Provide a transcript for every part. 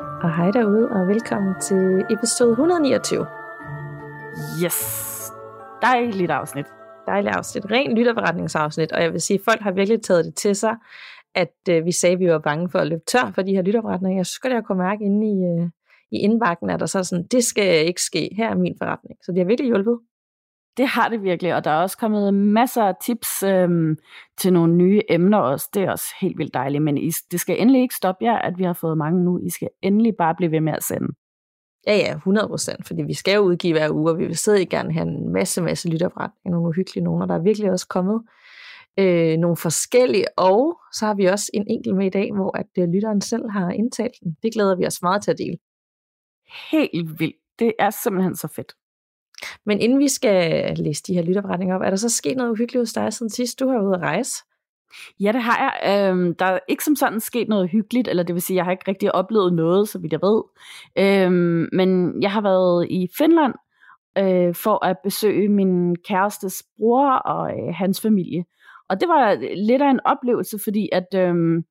Og hej derude, og velkommen til episode 129. Yes. Dejligt afsnit. Dejligt afsnit. Ren lytterberetningsafsnit, og jeg vil sige, at folk har virkelig taget det til sig, at øh, vi sagde, at vi var bange for at løbe tør for de her lytterberetninger. Jeg godt, jeg kunne mærke inde i, øh, i indbakken, at der så sådan, det skal ikke ske, her er min forretning. Så det har virkelig hjulpet. Det har det virkelig, og der er også kommet masser af tips øhm, til nogle nye emner også. Det er også helt vildt dejligt, men I, det skal endelig ikke stoppe jer, at vi har fået mange nu. I skal endelig bare blive ved med at sende. Ja, ja, 100 procent, fordi vi skal jo udgive hver uge, og vi vil stadig gerne have en masse, masse lytterberetninger, nogle uhyggelige nogen, og der er virkelig også kommet øh, nogle forskellige, og så har vi også en enkelt med i dag, hvor at øh, lytteren selv har indtalt den. Det glæder vi os meget til at dele. Helt vildt. Det er simpelthen så fedt. Men inden vi skal læse de her lytopretninger op, er der så sket noget uhyggeligt hos dig siden sidst, du har været ude at rejse? Ja, det har jeg. Øhm, der er ikke som sådan sket noget hyggeligt, eller det vil sige, jeg har ikke rigtig oplevet noget, så vidt jeg ved. Øhm, men jeg har været i Finland øh, for at besøge min kærestes bror og øh, hans familie. Og det var lidt af en oplevelse, fordi at... Øh,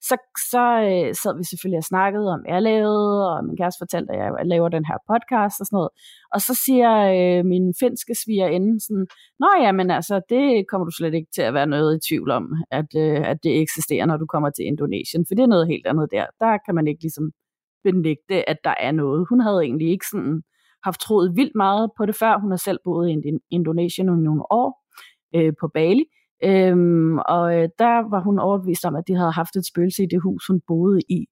så, så øh, sad vi selvfølgelig og snakkede om, jeg lavede, og min kæreste fortalte, at jeg laver den her podcast og sådan noget. Og så siger øh, min finske svigerinde sådan, Nå ja, men altså, det kommer du slet ikke til at være noget i tvivl om, at, øh, at det eksisterer, når du kommer til Indonesien, for det er noget helt andet der. Der kan man ikke ligesom benægte, at der er noget. Hun havde egentlig ikke sådan haft troet vildt meget på det før. Hun har selv boet i Indonesien i nogle år øh, på Bali. Øhm, og øh, der var hun overbevist om, at de havde haft et spøgelse i det hus, hun boede i.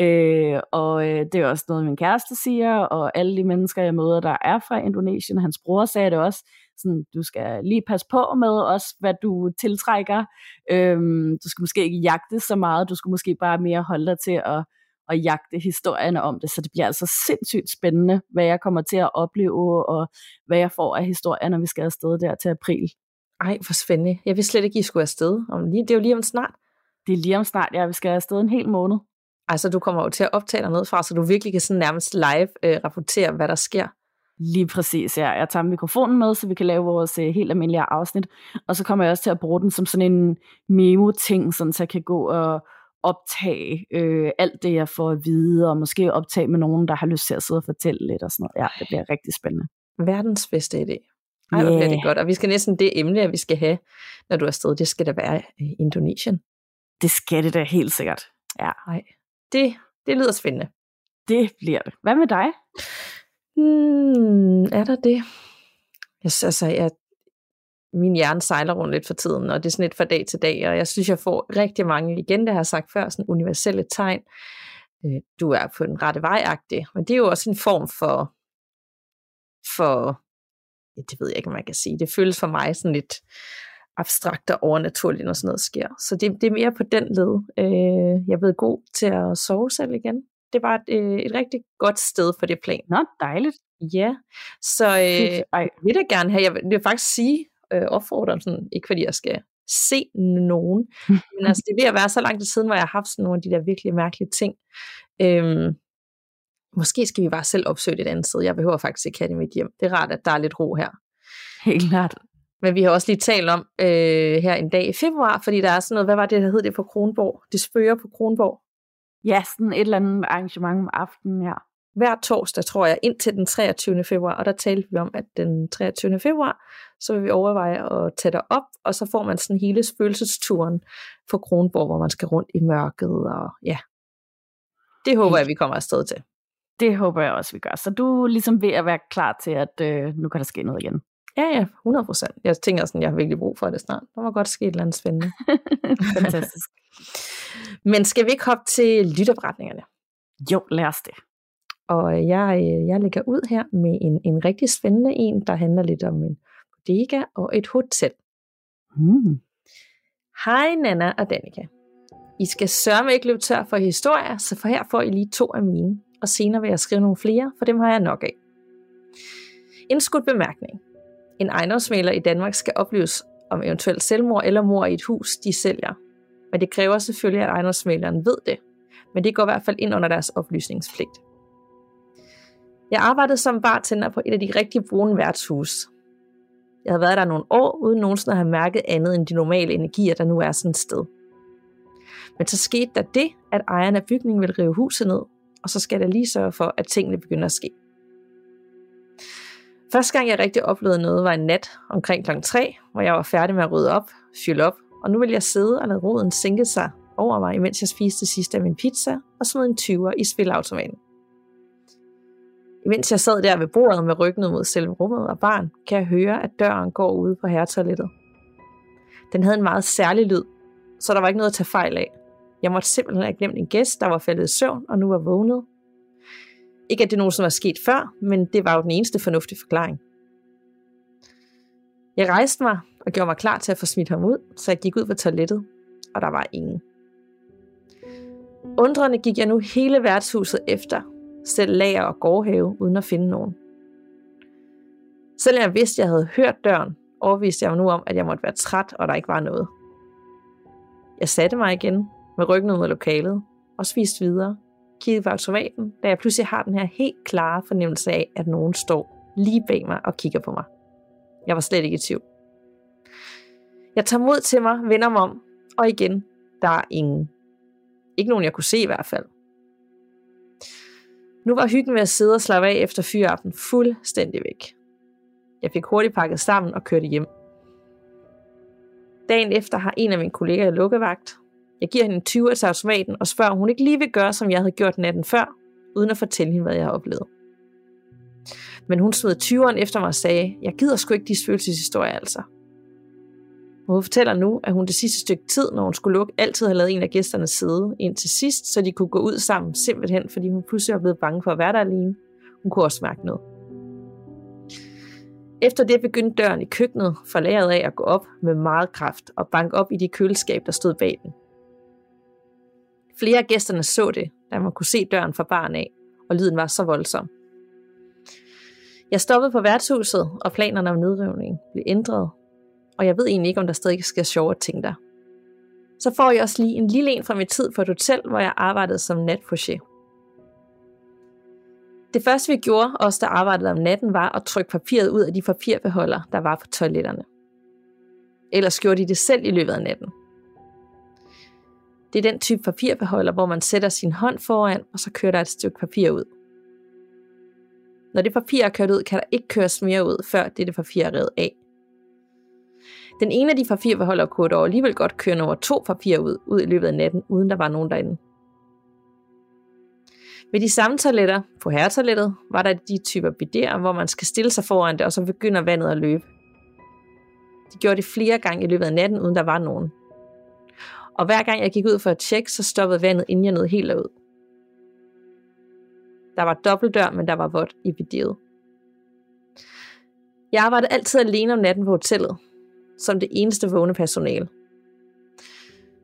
Øh, og øh, det er også noget, min kæreste siger, og alle de mennesker, jeg møder, der er fra Indonesien, hans bror sagde det også, sådan, du skal lige passe på med også, hvad du tiltrækker. Øhm, du skal måske ikke jagte så meget, du skal måske bare mere holde dig til at, at jagte historierne om det, så det bliver altså sindssygt spændende, hvad jeg kommer til at opleve, og hvad jeg får af historier, når vi skal afsted der til april. Ej, hvor spændende. Jeg vidste slet ikke, I skulle afsted. Om lige, det er jo lige om snart. Det er lige om snart, ja. Vi skal afsted en hel måned. Altså, du kommer jo til at optage dig noget fra, så du virkelig kan sådan nærmest live øh, rapportere, hvad der sker. Lige præcis, ja. Jeg tager mikrofonen med, så vi kan lave vores øh, helt almindelige afsnit. Og så kommer jeg også til at bruge den som sådan en memo-ting, sådan, så jeg kan gå og optage øh, alt det, jeg får at vide, og måske optage med nogen, der har lyst til at sidde og fortælle lidt og sådan noget. Ja, det bliver rigtig spændende. Verdens bedste idé. Ej, hvor bliver det godt. Og vi skal næsten det emne, at vi skal have, når du er afsted, det skal da være i øh, Indonesien. Det skal det da helt sikkert. Ja. Ej, det, det lyder spændende. Det bliver det. Hvad med dig? Hmm, er der det? Jeg, altså, jeg, min hjerne sejler rundt lidt for tiden, og det er sådan lidt fra dag til dag, og jeg synes, jeg får rigtig mange, igen det har jeg sagt før, sådan universelle tegn. Øh, du er på den rette vej men det er jo også en form for, for det ved jeg ikke, om man kan sige. Det føles for mig sådan lidt abstrakt og overnaturligt, når sådan noget sker. Så det, det er mere på den led. Øh, jeg er blevet god til at sove selv igen. Det var et, øh, et rigtig godt sted for det plan. Nå, dejligt. Ja, så øh, jeg vil da gerne have, jeg vil, jeg vil faktisk sige, øh, opfordre sådan, ikke fordi jeg skal se nogen, men altså det er ved at være så lang tid siden, hvor jeg har haft sådan nogle af de der virkelig mærkelige ting. Øh, måske skal vi bare selv opsøge et andet sted. Jeg behøver faktisk ikke have det i mit hjem. Det er rart, at der er lidt ro her. Helt klart. Men vi har også lige talt om øh, her en dag i februar, fordi der er sådan noget, hvad var det, der hed det på Kronborg? Det spørger på Kronborg. Ja, sådan et eller andet arrangement om aftenen her. Hver torsdag, tror jeg, indtil den 23. februar, og der talte vi om, at den 23. februar, så vil vi overveje at tage dig op, og så får man sådan hele spøgelsesturen for Kronborg, hvor man skal rundt i mørket, og ja. Det håber jeg, vi kommer afsted til. Det håber jeg også, vi gør. Så du er ligesom ved at være klar til, at øh, nu kan der ske noget igen. Ja, ja, 100 procent. Jeg tænker sådan, jeg har virkelig brug for det snart. Der må godt ske et eller andet spændende. Fantastisk. Men skal vi ikke hoppe til lytterberetningerne? Jo, lad os det. Og jeg, øh, jeg lægger ud her med en, en rigtig spændende en, der handler lidt om en bodega og et hotel. Mm. Hej Nana og Danika. I skal sørge ikke løbe tør for historier, så for her får I lige to af mine og senere vil jeg skrive nogle flere, for dem har jeg nok af. Indskudt bemærkning. En ejendomsmaler i Danmark skal oplyse om eventuelt selvmord eller mor i et hus, de sælger. Men det kræver selvfølgelig, at ejendomsmaleren ved det. Men det går i hvert fald ind under deres oplysningspligt. Jeg arbejdede som bartender på et af de rigtig brune værtshuse. Jeg havde været der nogle år, uden nogensinde at have mærket andet end de normale energier, der nu er sådan et sted. Men så skete der det, at ejeren af bygningen ville rive huset ned, og så skal der lige sørge for, at tingene begynder at ske. Første gang jeg rigtig oplevede noget var en nat omkring kl. 3, hvor jeg var færdig med at rydde op, fylde op, og nu ville jeg sidde og lade roden sænke sig over mig, imens jeg spiste det sidste af min pizza og smed en 20'er i spilautomaten. Imens jeg sad der ved bordet med ryggen mod selve rummet og barn, kan jeg høre, at døren går ude på herretoilettet. Den havde en meget særlig lyd, så der var ikke noget at tage fejl af. Jeg måtte simpelthen have glemt en gæst, der var faldet i søvn og nu var vågnet. Ikke at det nogensinde var sket før, men det var jo den eneste fornuftige forklaring. Jeg rejste mig og gjorde mig klar til at få smidt ham ud, så jeg gik ud på toilettet, og der var ingen. Undrende gik jeg nu hele værtshuset efter, selv lager og gårdhave, uden at finde nogen. Selvom jeg vidste, at jeg havde hørt døren, overviste jeg mig nu om, at jeg måtte være træt, og der ikke var noget. Jeg satte mig igen med ryggen ud mod lokalet og svist videre, Kigget på automaten, da jeg pludselig har den her helt klare fornemmelse af, at nogen står lige bag mig og kigger på mig. Jeg var slet ikke i tvivl. Jeg tager mod til mig, vender mig om, og igen, der er ingen. Ikke nogen, jeg kunne se i hvert fald. Nu var hyggen ved at sidde og slappe af efter fyraften fuldstændig væk. Jeg fik hurtigt pakket sammen og kørte hjem. Dagen efter har en af mine kollegaer lukkevagt. Jeg giver hende en 20 til automaten og spørger, om hun ikke lige vil gøre, som jeg havde gjort natten før, uden at fortælle hende, hvad jeg har oplevet. Men hun smed 20'eren efter mig og sagde, jeg gider sgu ikke de følelseshistorier altså. Hun fortæller nu, at hun det sidste stykke tid, når hun skulle lukke, altid havde lavet en af gæsterne sidde ind til sidst, så de kunne gå ud sammen simpelthen, fordi hun pludselig var blevet bange for at være der alene. Hun kunne også mærke noget. Efter det begyndte døren i køkkenet for lageret af at gå op med meget kraft og banke op i de køleskab, der stod bag den. Flere af gæsterne så det, da man kunne se døren fra barn af, og lyden var så voldsom. Jeg stoppede på værtshuset, og planerne om nedrivning blev ændret, og jeg ved egentlig ikke, om der stadig sker sjove ting der. Så får jeg også lige en lille en fra min tid på et hotel, hvor jeg arbejdede som natfouché. Det første vi gjorde, os der arbejdede om natten, var at trykke papiret ud af de papirbeholder, der var på toiletterne. Ellers gjorde de det selv i løbet af natten. Det er den type papirbeholder, hvor man sætter sin hånd foran, og så kører der et stykke papir ud. Når det papir er kørt ud, kan der ikke køres mere ud, før dette papir er reddet af. Den ene af de papirbeholdere kunne dog alligevel godt køre nummer to papir ud, ud i løbet af natten, uden der var nogen derinde. Ved de samme toiletter på herretoilettet var der de typer bidéer, hvor man skal stille sig foran det, og så begynder vandet at løbe. De gjorde det flere gange i løbet af natten, uden der var nogen. Og hver gang jeg gik ud for at tjekke, så stoppede vandet, inden jeg nåede helt ud. Der var dobbeltdør, men der var vådt i bidéet. Jeg arbejdede altid alene om natten på hotellet, som det eneste vågne personale.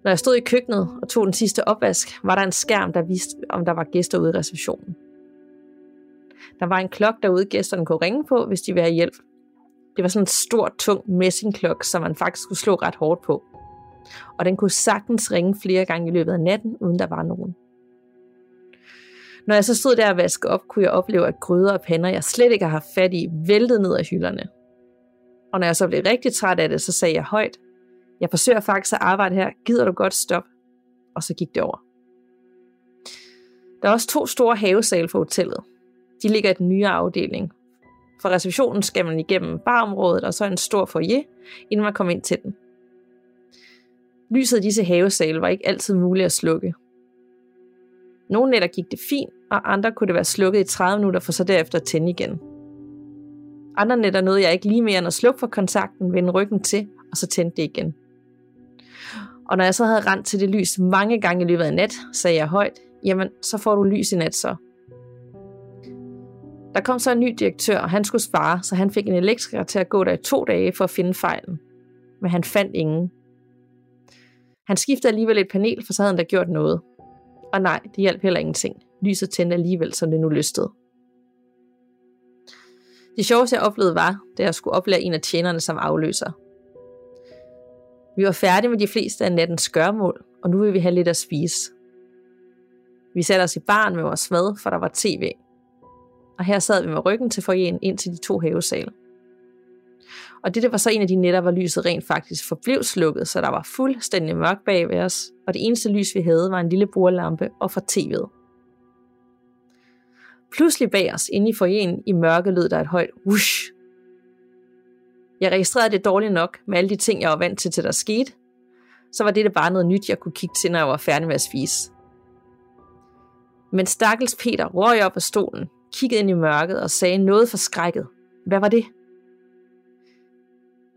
Når jeg stod i køkkenet og tog den sidste opvask, var der en skærm, der viste, om der var gæster ude i receptionen. Der var en klok derude, gæsterne kunne ringe på, hvis de ville have hjælp. Det var sådan en stor, tung messingklok, som man faktisk skulle slå ret hårdt på. Og den kunne sagtens ringe flere gange i løbet af natten, uden der var nogen. Når jeg så stod der og vaskede op, kunne jeg opleve, at gryder og pander, jeg slet ikke har haft fat i, væltede ned af hylderne. Og når jeg så blev rigtig træt af det, så sagde jeg højt, jeg forsøger faktisk at arbejde her, gider du godt stoppe? Og så gik det over. Der er også to store havesale for hotellet. De ligger i den nye afdeling. For receptionen skal man igennem barområdet og så en stor foyer, inden man kommer ind til den. Lyset af disse havesale var ikke altid muligt at slukke. Nogle nætter gik det fint, og andre kunne det være slukket i 30 minutter for så derefter at tænde igen. Andre nætter nåede jeg ikke lige mere end at slukke for kontakten, vende ryggen til, og så tændte det igen. Og når jeg så havde rent til det lys mange gange i løbet af nat, sagde jeg højt, jamen så får du lys i nat så. Der kom så en ny direktør, og han skulle svare, så han fik en elektriker til at gå der i to dage for at finde fejlen. Men han fandt ingen. Han skiftede alligevel et panel, for så havde han da gjort noget. Og nej, det hjalp heller ingenting. Lyset tændte alligevel, som det nu lystede. Det sjoveste, jeg oplevede, var, da jeg skulle oplære en af tjenerne som afløser. Vi var færdige med de fleste af nattens skørmål, og nu vil vi have lidt at spise. Vi satte os i baren med vores mad, for der var tv. Og her sad vi med ryggen til forjen ind til de to havesale. Og det var så en af de nætter, hvor lyset rent faktisk forblev slukket, så der var fuldstændig mørkt bag ved os, og det eneste lys, vi havde, var en lille bordlampe og fra tv'et. Pludselig bag os, inde i forjen, i mørke lød der et højt whoosh. Jeg registrerede det dårligt nok med alle de ting, jeg var vant til, til der skete. Så var det bare noget nyt, jeg kunne kigge til, når jeg var færdig med at spise. Men stakkels Peter røg op af stolen, kiggede ind i mørket og sagde noget forskrækket. Hvad var det?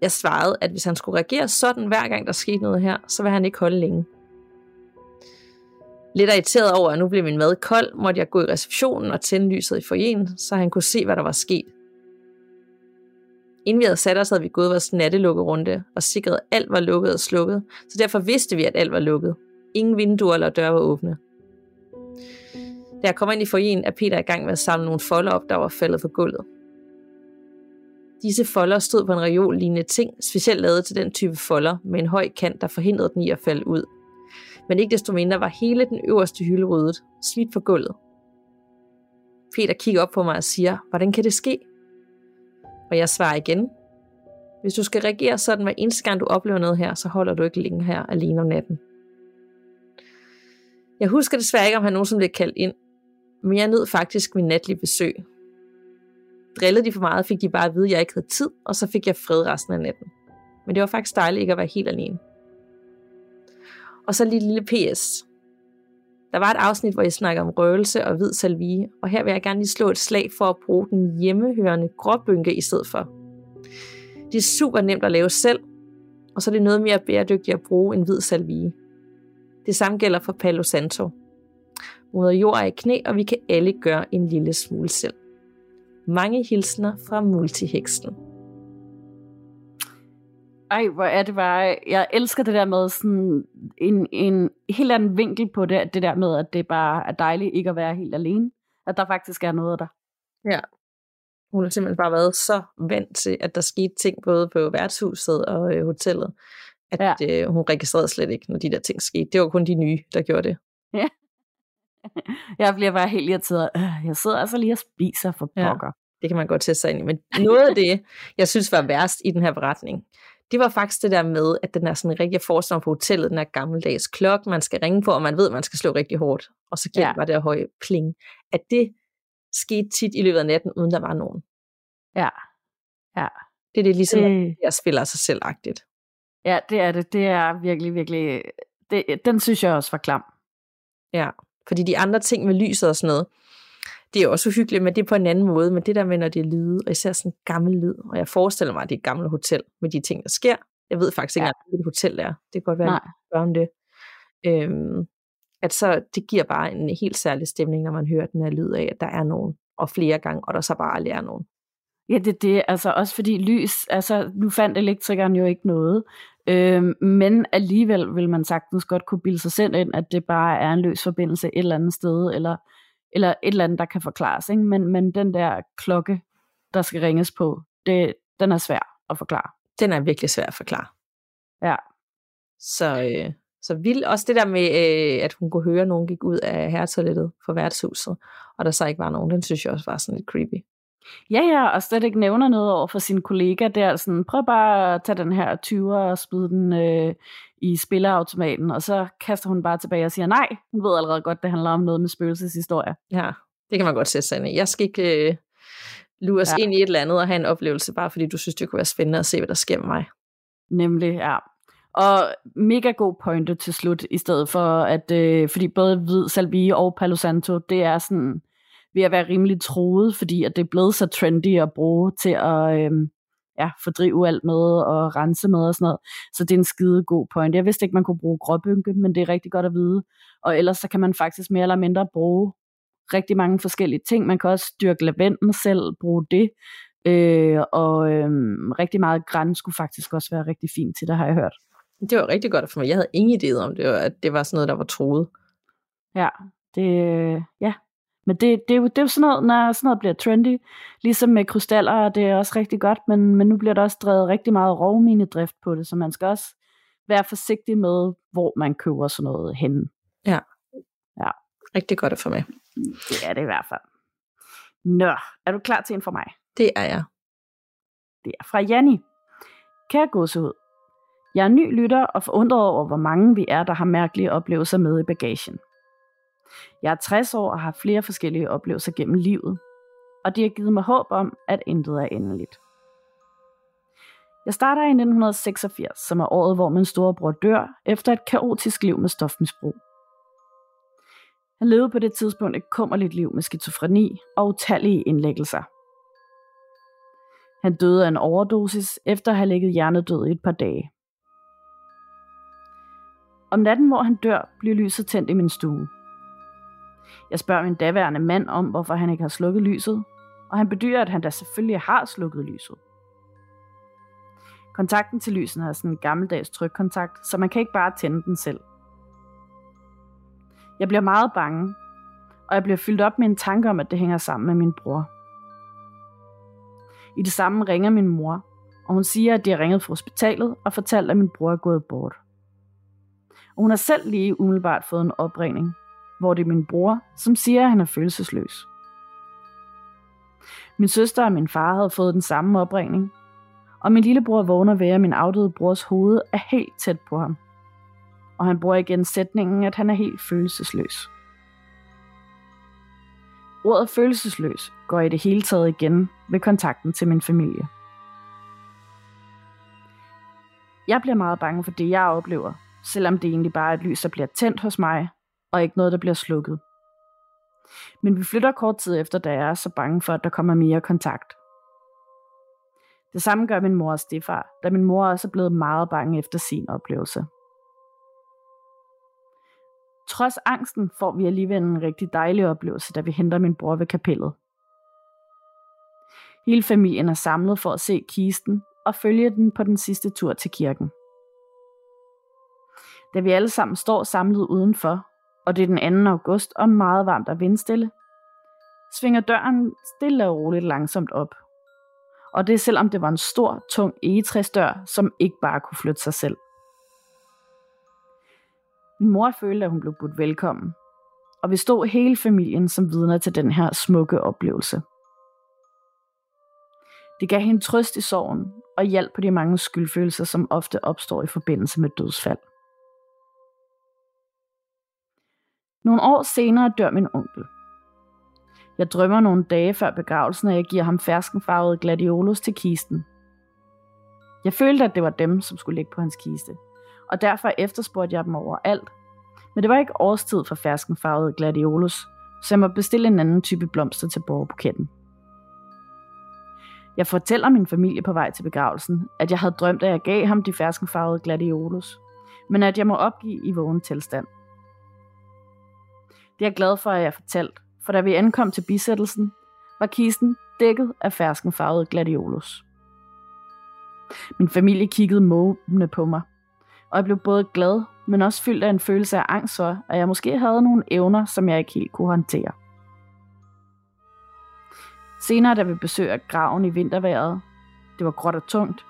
Jeg svarede, at hvis han skulle reagere sådan hver gang der skete noget her, så ville han ikke holde længe. Lidt irriteret over, at nu blev min mad kold, måtte jeg gå i receptionen og tænde lyset i forjen, så han kunne se, hvad der var sket. Inden vi havde sat os, havde vi gået vores nattelukkerunde og sikret, at alt var lukket og slukket, så derfor vidste vi, at alt var lukket. Ingen vinduer eller døre var åbne. Da jeg kom ind i forjen, er Peter i gang med at samle nogle folder op, der var faldet på gulvet. Disse folder stod på en reol lignende ting, specielt lavet til den type folder med en høj kant, der forhindrede den i at falde ud. Men ikke desto mindre var hele den øverste hylde ryddet, slidt på gulvet. Peter kigger op på mig og siger, hvordan kan det ske? Og jeg svarer igen, hvis du skal reagere sådan hver eneste gang du oplever noget her, så holder du ikke længe her alene om natten. Jeg husker desværre ikke, om han nogensinde blev kaldt ind, men jeg nød faktisk min natlige besøg. Drillede de for meget, fik de bare at vide, at jeg ikke havde tid, og så fik jeg fred resten af natten. Men det var faktisk dejligt ikke at være helt alene. Og så lige et lille PS. Der var et afsnit, hvor jeg snakker om røgelse og hvid salvie, og her vil jeg gerne lige slå et slag for at bruge den hjemmehørende gråbynke i stedet for. Det er super nemt at lave selv, og så er det noget mere bæredygtigt at bruge en hvid salvie. Det samme gælder for Palo Santo. Moder jord er i knæ, og vi kan alle gøre en lille smule selv. Mange hilsner fra Multiheksen. Ej, hvor er det bare... Jeg elsker det der med sådan en, en helt anden vinkel på det, det der med, at det bare er dejligt ikke at være helt alene. At der faktisk er noget der. Ja. Hun har simpelthen bare været så vant til, at der skete ting både på værtshuset og øh, hotellet, at ja. øh, hun registrerede slet ikke, når de der ting skete. Det var kun de nye, der gjorde det. Ja. Jeg bliver bare helt irriteret. Øh, jeg sidder altså lige og spiser for pokker. Ja, det kan man godt tage sig ind i. Men noget af det, jeg synes var værst i den her beretning, det var faktisk det der med, at den er sådan en rigtig forstand på hotellet, den er gammeldags klokke, man skal ringe på, og man ved, at man skal slå rigtig hårdt. Og så giver ja. bare det høje pling. At det skete tit i løbet af natten, uden der var nogen. Ja. Ja. Det er det ligesom, det... jeg spiller sig selvagtigt. Ja, det er det. Det er virkelig, virkelig... Det, den synes jeg også var klam. Ja, fordi de andre ting med lyset og sådan noget, det er også uhyggeligt, men det er på en anden måde. Men det der med, når det er lyde, og især sådan gammel lyd, og jeg forestiller mig, at det er et gammelt hotel med de ting, der sker. Jeg ved faktisk ikke, ja. hvilket hotel det er. Det kan godt være, at om det. Øhm, at så det giver bare en helt særlig stemning, når man hører den her lyd af, at der er nogen, og flere gange, og der så bare aldrig er nogen. Ja, det er det. Altså også fordi lys, altså nu fandt elektrikeren jo ikke noget, øhm, men alligevel vil man sagtens godt kunne bilde sig selv ind, at det bare er en løs forbindelse et eller andet sted, eller eller et eller andet, der kan forklares. Ikke? Men, men den der klokke, der skal ringes på, det, den er svær at forklare. Den er virkelig svær at forklare. Ja. Så, øh, så vild. Også det der med, øh, at hun kunne høre, at nogen gik ud af herretoilettet for værtshuset, og der så ikke var nogen, den synes jeg også var sådan lidt creepy. Ja, ja, og slet ikke nævner noget over for sin kollega der, sådan, prøv bare at tage den her 20'er og spide den øh, i spilleautomaten, og så kaster hun bare tilbage og siger, nej, hun ved allerede godt, det handler om noget med spøgelseshistorie. Ja, det kan man godt sætte sig ind i. Jeg skal ikke øh, lures ja. ind i et eller andet og have en oplevelse, bare fordi du synes, det kunne være spændende at se, hvad der sker med mig. Nemlig, ja. Og mega god pointe til slut, i stedet for at, øh, fordi både Hvid Salvi og Palo Santo, det er sådan, ved at være rimelig troet, fordi at det er blevet så trendy at bruge til at øh, ja, fordrive alt med og rense med og sådan noget. Så det er en skide god point. Jeg vidste ikke, man kunne bruge gråbynke, men det er rigtig godt at vide. Og ellers så kan man faktisk mere eller mindre bruge rigtig mange forskellige ting. Man kan også dyrke lavenden selv, bruge det. Øh, og øh, rigtig meget græn skulle faktisk også være rigtig fint til, det har jeg hørt. Det var rigtig godt for mig. Jeg havde ingen idé om det, at det var sådan noget, der var troet. Ja, det, ja, Men det, det, er jo, det er jo sådan noget, når sådan noget bliver trendy, ligesom med krystaller, det er også rigtig godt, men, men nu bliver der også drevet rigtig meget rovminedrift på det, så man skal også være forsigtig med, hvor man køber sådan noget hen. Ja. Ja. Rigtig godt at få med. Det er det i hvert fald. Nå, er du klar til en for mig? Det er jeg. Det er fra Janni. Kære gåsehud. Jeg er ny lytter og forundret over, hvor mange vi er, der har mærkelige oplevelser med i bagagen. Jeg er 60 år og har flere forskellige oplevelser gennem livet, og det har givet mig håb om, at intet er endeligt. Jeg starter i 1986, som er året, hvor min storebror dør efter et kaotisk liv med stofmisbrug. Han levede på det tidspunkt et kummerligt liv med skizofreni og utallige indlæggelser. Han døde af en overdosis efter at have ligget hjernedød i et par dage. Om natten, hvor han dør, bliver lyset tændt i min stue. Jeg spørger min daværende mand om, hvorfor han ikke har slukket lyset, og han bedyrer, at han da selvfølgelig har slukket lyset. Kontakten til lyset er sådan en gammeldags trykkontakt, så man kan ikke bare tænde den selv. Jeg bliver meget bange, og jeg bliver fyldt op med en tanke om, at det hænger sammen med min bror. I det samme ringer min mor, og hun siger, at de har ringet fra hospitalet og fortalt, at min bror er gået bort. Og hun har selv lige umiddelbart fået en opringning, hvor det er min bror, som siger, at han er følelsesløs. Min søster og min far havde fået den samme opringning, og min lillebror vågner ved, at min afdøde brors hoved er helt tæt på ham. Og han bruger igen sætningen, at han er helt følelsesløs. Ordet følelsesløs går i det hele taget igen ved kontakten til min familie. Jeg bliver meget bange for det, jeg oplever, selvom det egentlig bare er et lys, der bliver tændt hos mig, og ikke noget, der bliver slukket. Men vi flytter kort tid efter, da jeg er så bange for, at der kommer mere kontakt. Det samme gør min mor og stefar, da min mor også er blevet meget bange efter sin oplevelse. Trods angsten får vi alligevel en rigtig dejlig oplevelse, da vi henter min bror ved kapellet. Hele familien er samlet for at se kisten og følge den på den sidste tur til kirken. Da vi alle sammen står samlet udenfor, og det er den 2. august og meget varmt og vindstille, svinger døren stille og roligt langsomt op. Og det er selvom det var en stor, tung egetræsdør, som ikke bare kunne flytte sig selv. Min mor følte, at hun blev budt velkommen, og vi stod hele familien som vidner til den her smukke oplevelse. Det gav hende trøst i sorgen og hjælp på de mange skyldfølelser, som ofte opstår i forbindelse med dødsfald. Nogle år senere dør min onkel. Jeg drømmer nogle dage før begravelsen, at jeg giver ham ferskenfarvede gladiolos til kisten. Jeg følte, at det var dem, som skulle ligge på hans kiste, og derfor efterspurgte jeg dem overalt. Men det var ikke årstid for ferskenfarvede gladiolos, så jeg må bestille en anden type blomster til borgerbuketten. Jeg fortæller min familie på vej til begravelsen, at jeg havde drømt, at jeg gav ham de ferskenfarvede gladiolos, men at jeg må opgive i vågen tilstand. Det er jeg glad for, at jeg fortalt, for da vi ankom til bisættelsen, var kisten dækket af ferskenfarvede gladiolus. Min familie kiggede måbende på mig, og jeg blev både glad, men også fyldt af en følelse af angst for, at jeg måske havde nogle evner, som jeg ikke helt kunne håndtere. Senere, da vi besøger graven i vinterværet, det var gråt og tungt,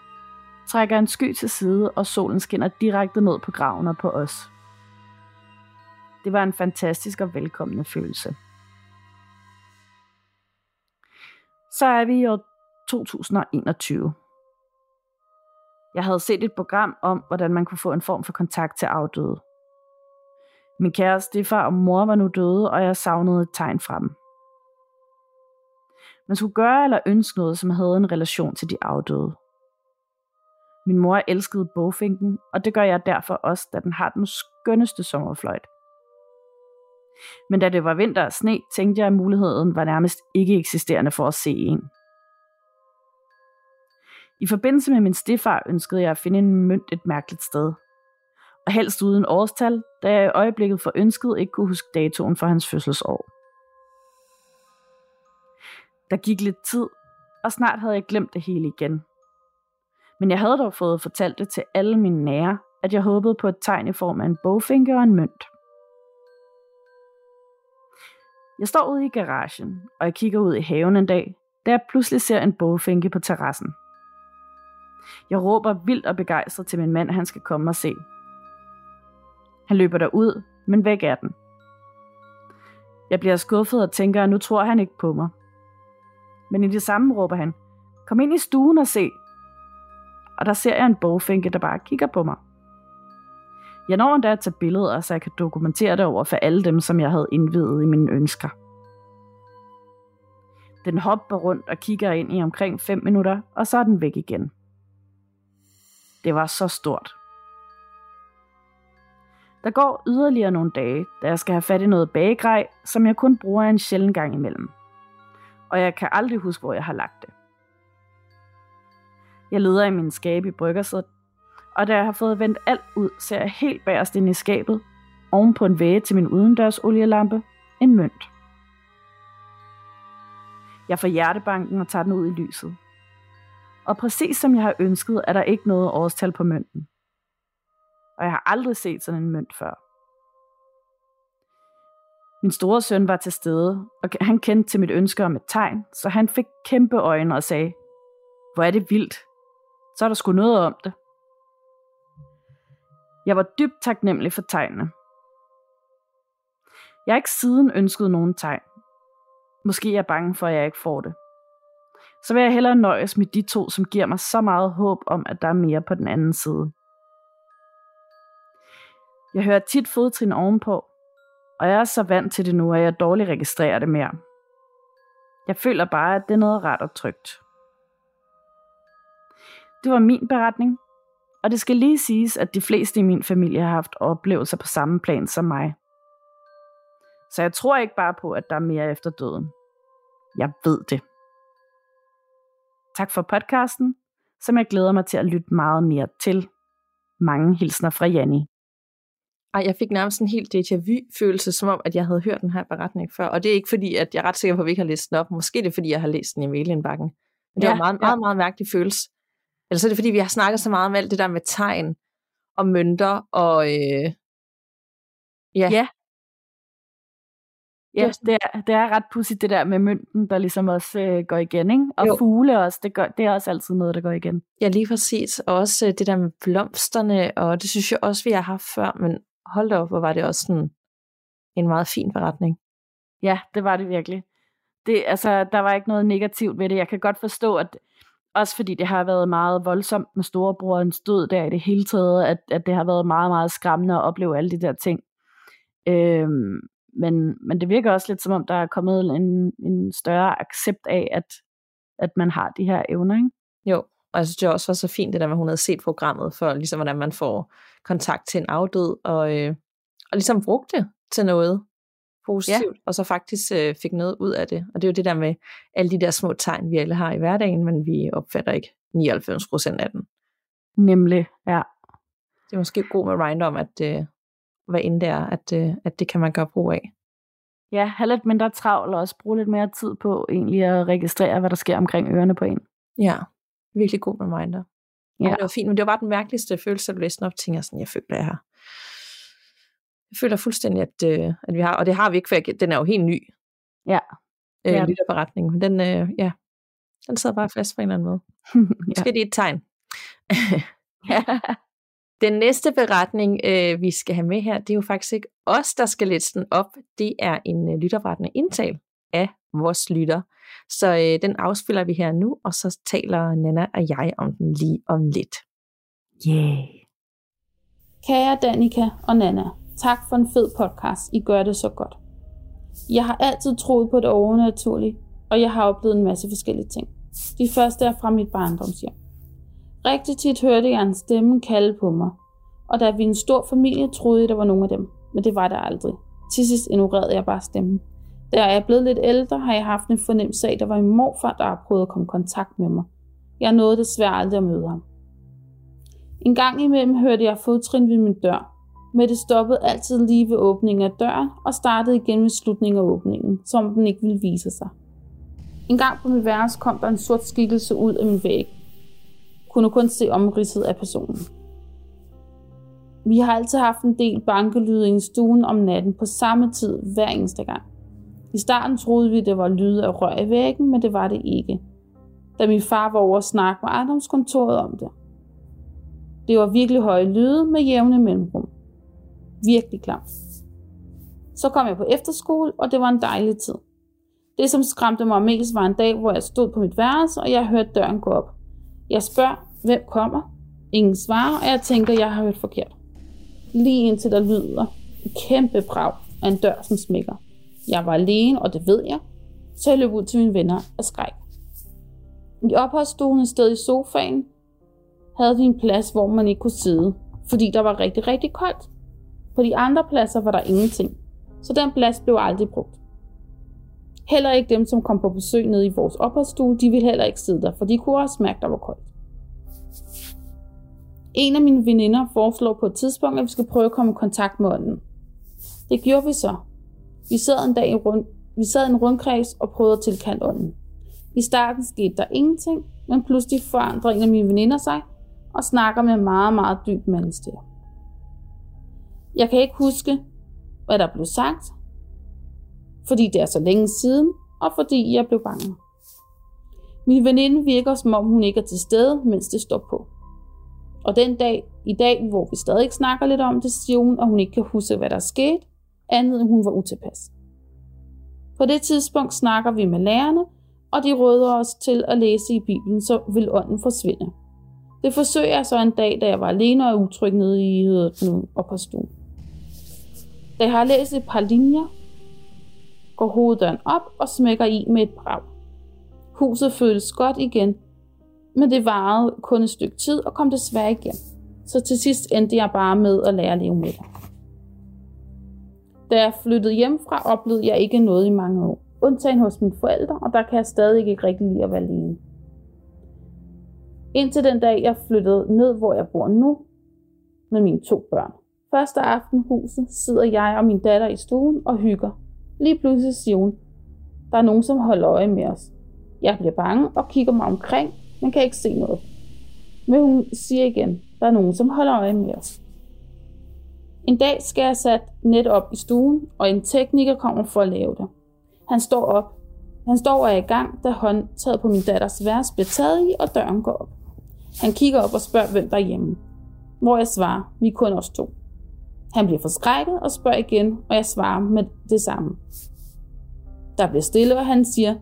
trækker en sky til side, og solen skinner direkte ned på graven og på os. Det var en fantastisk og velkommende følelse. Så er vi i år 2021. Jeg havde set et program om, hvordan man kunne få en form for kontakt til afdøde. Min kæreste, far og mor var nu døde, og jeg savnede et tegn fra dem. Man skulle gøre eller ønske noget, som havde en relation til de afdøde. Min mor elskede bogfinken, og det gør jeg derfor også, da den har den skønneste sommerfløjt. Men da det var vinter og sne, tænkte jeg, at muligheden var nærmest ikke eksisterende for at se en. I forbindelse med min stefar ønskede jeg at finde en mønt et mærkeligt sted. Og helst uden årstal, da jeg i øjeblikket for ønsket ikke kunne huske datoen for hans fødselsår. Der gik lidt tid, og snart havde jeg glemt det hele igen. Men jeg havde dog fået fortalt det til alle mine nære, at jeg håbede på et tegn i form af en bogfinke og en mønt. Jeg står ude i garagen, og jeg kigger ud i haven en dag, da jeg pludselig ser en bogfinke på terrassen. Jeg råber vildt og begejstret til min mand, at han skal komme og se. Han løber derud, men væk er den. Jeg bliver skuffet og tænker, at nu tror han ikke på mig. Men i det samme råber han, kom ind i stuen og se. Og der ser jeg en bogfinke, der bare kigger på mig. Jeg når endda at tage billeder, så jeg kan dokumentere det over for alle dem, som jeg havde indvidet i mine ønsker. Den hopper rundt og kigger ind i omkring 5 minutter, og så er den væk igen. Det var så stort. Der går yderligere nogle dage, da jeg skal have fat i noget bagegrej, som jeg kun bruger en sjælden gang imellem. Og jeg kan aldrig huske, hvor jeg har lagt det. Jeg leder i min skab i bryggersædet, og da jeg har fået vendt alt ud, ser jeg helt bagerst ind i skabet, oven på en væge til min udendørs olielampe, en mønt. Jeg får hjertebanken og tager den ud i lyset. Og præcis som jeg har ønsket, er der ikke noget årstal på mønten. Og jeg har aldrig set sådan en mønt før. Min store søn var til stede, og han kendte til mit ønske om et tegn, så han fik kæmpe øjne og sagde, hvor er det vildt. Så er der sgu noget om det. Jeg var dybt taknemmelig for tegnene. Jeg har ikke siden ønsket nogen tegn. Måske er jeg bange for, at jeg ikke får det. Så vil jeg hellere nøjes med de to, som giver mig så meget håb om, at der er mere på den anden side. Jeg hører tit fodtrin ovenpå, og jeg er så vant til det nu, at jeg dårligt registrerer det mere. Jeg føler bare, at det er noget ret og trygt. Det var min beretning, og det skal lige siges, at de fleste i min familie har haft oplevelser på samme plan som mig. Så jeg tror ikke bare på, at der er mere efter døden. Jeg ved det. Tak for podcasten, som jeg glæder mig til at lytte meget mere til. Mange hilsner fra Janni. Ej, jeg fik nærmest en helt déjà vu-følelse, som om, at jeg havde hørt den her beretning før. Og det er ikke fordi, at jeg er ret sikker på, at vi ikke har læst den op. Måske det er fordi, jeg har læst den i mailindbakken. Men det ja, var meget, meget, meget mærkelig følelse. Eller så er det fordi, vi har snakket så meget om alt det der med tegn og mønter og... Øh, ja. ja. Ja, det er, det er ret pudsigt det der med mønten, der ligesom også øh, går igen, ikke? Og jo. fugle også, det, gør, det er også altid noget, der går igen. Ja, lige præcis. Og også øh, det der med blomsterne, og det synes jeg også, vi har haft før, men hold da op, hvor var det også sådan en meget fin beretning. Ja, det var det virkelig. Det, altså, der var ikke noget negativt ved det. Jeg kan godt forstå, at også fordi det har været meget voldsomt med storebrorens død der i det hele taget, at, at det har været meget, meget skræmmende at opleve alle de der ting. Øhm, men, men det virker også lidt som om, der er kommet en, en større accept af, at, at man har de her evner, ikke? Jo, og jeg synes det også var så fint, det der med, at hun havde set programmet for, ligesom hvordan man får kontakt til en afdød, og, øh, og ligesom brugte det til noget positivt, ja. og så faktisk øh, fik noget ud af det. Og det er jo det der med alle de der små tegn, vi alle har i hverdagen, men vi opfatter ikke 99 procent af den. Nemlig, ja. Det er måske god med reminder om, at øh, hvad end det er, at, øh, at det kan man gøre brug af. Ja, have lidt mindre travl og også bruge lidt mere tid på egentlig at registrere, hvad der sker omkring ørerne på en. Ja, virkelig god reminder. Ja. det var fint, men det var bare den mærkeligste følelse, at du læste op, tænker sådan, jeg føler, jeg har jeg føler fuldstændig, at, øh, at vi har, og det har vi ikke, for jeg, den er jo helt ny. Ja. Øh, ja. beretning, men den, øh, ja, den sidder bare fast på en eller anden måde. Måske ja. det er et tegn. ja. Den næste beretning, øh, vi skal have med her, det er jo faktisk ikke os, der skal læse den op. Det er en øh, lytterberettende indtal af vores lytter. Så øh, den afspiller vi her nu, og så taler Nana og jeg om den lige om lidt. Yeah. Kære Danika og Nana, Tak for en fed podcast. I gør det så godt. Jeg har altid troet på det overnaturlige, og jeg har oplevet en masse forskellige ting. De første er fra mit barndomshjem. Rigtig tit hørte jeg en stemme kalde på mig, og da vi en stor familie, troede jeg, der var nogen af dem, men det var der aldrig. Til sidst ignorerede jeg bare stemmen. Da jeg er blevet lidt ældre, har jeg haft en fornemmelse af, at der var en morfar, der har prøvet at komme i kontakt med mig. Jeg nåede desværre aldrig at møde ham. En gang imellem hørte jeg fodtrin ved min dør, men det stoppede altid lige ved åbningen af døren og startede igen ved slutningen af åbningen, som den ikke ville vise sig. En gang på mit værelse kom der en sort skikkelse ud af min væg. Kunne kun se omridset af personen. Vi har altid haft en del bankelyde i stuen om natten på samme tid hver eneste gang. I starten troede vi, det var lyde af rør i væggen, men det var det ikke. Da min far var over at snakke med ejendomskontoret om det. Det var virkelig høje lyde med jævne mellemrum. Virkelig klam. Så kom jeg på efterskole, og det var en dejlig tid. Det, som skræmte mig mest, var en dag, hvor jeg stod på mit værelse, og jeg hørte døren gå op. Jeg spørger, hvem kommer? Ingen svarer, og jeg tænker, jeg har hørt forkert. Lige indtil der lyder en kæmpe brag af en dør, som smækker. Jeg var alene, og det ved jeg, så jeg løb ud til mine venner og skræk. I opholdsstuen et sted i sofaen havde vi en plads, hvor man ikke kunne sidde, fordi der var rigtig, rigtig koldt. På de andre pladser var der ingenting, så den plads blev aldrig brugt. Heller ikke dem, som kom på besøg nede i vores opholdsstue, de ville heller ikke sidde der, for de kunne også mærke, der var koldt. En af mine veninder foreslår på et tidspunkt, at vi skal prøve at komme i kontakt med ånden. Det gjorde vi så. Vi sad en dag i rund, vi sad i en rundkreds og prøvede at tilkalde ånden. I starten skete der ingenting, men pludselig forandrer en af mine veninder sig og snakker med meget, meget dyb mandestemme. Jeg kan ikke huske, hvad der blev sagt, fordi det er så længe siden, og fordi jeg blev bange. Min veninde virker, som om hun ikke er til stede, mens det står på. Og den dag, i dag, hvor vi stadig snakker lidt om det, siger hun, at hun ikke kan huske, hvad der er sket, andet end hun var utilpas. På det tidspunkt snakker vi med lærerne, og de råder os til at læse i Bibelen, så vil ånden forsvinde. Det forsøger jeg så en dag, da jeg var alene og utryg nede i nu og på stuen. Da jeg har læst et par linjer, går hoveddøren op og smækker i med et brag. Huset føles godt igen, men det varede kun et stykke tid og kom desværre igen. Så til sidst endte jeg bare med at lære at leve med det. Da jeg flyttede hjemmefra, oplevede jeg ikke noget i mange år. Undtagen hos mine forældre, og der kan jeg stadig ikke rigtig lide at være alene. Indtil den dag, jeg flyttede ned, hvor jeg bor nu, med mine to børn. Første aften huset sidder jeg og min datter i stuen og hygger. Lige pludselig siger hun, der er nogen, som holder øje med os. Jeg bliver bange og kigger mig omkring, men kan ikke se noget. Men hun siger igen, der er nogen, som holder øje med os. En dag skal jeg sat net op i stuen, og en tekniker kommer for at lave det. Han står op. Han står og er i gang, da håndtaget på min datters værelse bliver taget i, og døren går op. Han kigger op og spørger, hvem der er hjemme. Hvor jeg svarer, vi er kun os to. Han bliver forskrækket og spørger igen, og jeg svarer med det samme. Der bliver stille, og han siger,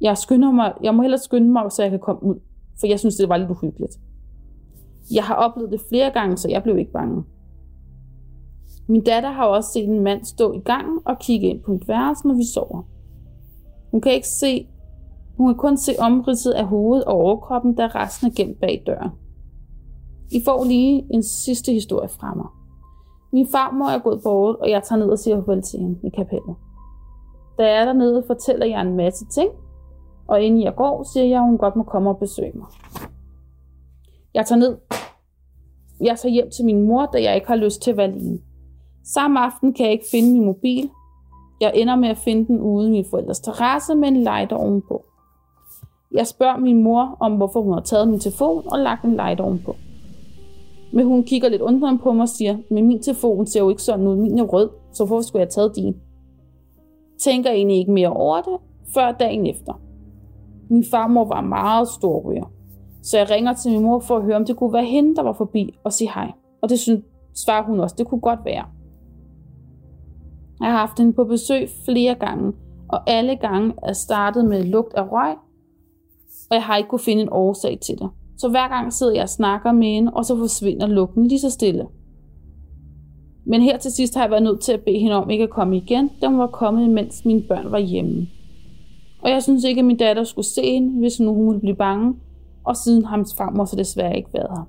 jeg, skynder mig, jeg må hellere skynde mig, så jeg kan komme ud, for jeg synes, det var lidt uhyggeligt. Jeg har oplevet det flere gange, så jeg blev ikke bange. Min datter har også set en mand stå i gangen og kigge ind på mit værelse, når vi sover. Hun kan ikke se, hun kan kun se omridset af hovedet og overkroppen, da resten er gemt bag døren. I får lige en sidste historie fra mig. Min farmor er gået bort, og jeg tager ned og siger farvel til hende i kapellet. Da jeg er dernede, fortæller jeg en masse ting, og inden jeg går, siger jeg, at hun godt må komme og besøge mig. Jeg tager ned. Jeg tager hjem til min mor, da jeg ikke har lyst til at være alene. Samme aften kan jeg ikke finde min mobil. Jeg ender med at finde den ude i min forældres terrasse med en lighter ovenpå. Jeg spørger min mor om, hvorfor hun har taget min telefon og lagt en lighter ovenpå. Men hun kigger lidt undrende på mig og siger, men min telefon ser jo ikke sådan ud, min er rød, så hvorfor skulle jeg have taget din? Tænker egentlig ikke mere over det, før dagen efter. Min farmor var meget stor ryger, så jeg ringer til min mor for at høre, om det kunne være hende, der var forbi og sige hej. Og det synes, svarer hun også, det kunne godt være. Jeg har haft hende på besøg flere gange, og alle gange er startet med lugt af røg, og jeg har ikke kunne finde en årsag til det. Så hver gang sidder jeg og snakker med hende, og så forsvinder lugten lige så stille. Men her til sidst har jeg været nødt til at bede hende om ikke at komme igen, da hun var kommet, mens mine børn var hjemme. Og jeg synes ikke, at min datter skulle se hende, hvis nu hun ville blive bange, og siden har hans farmor så desværre ikke været her.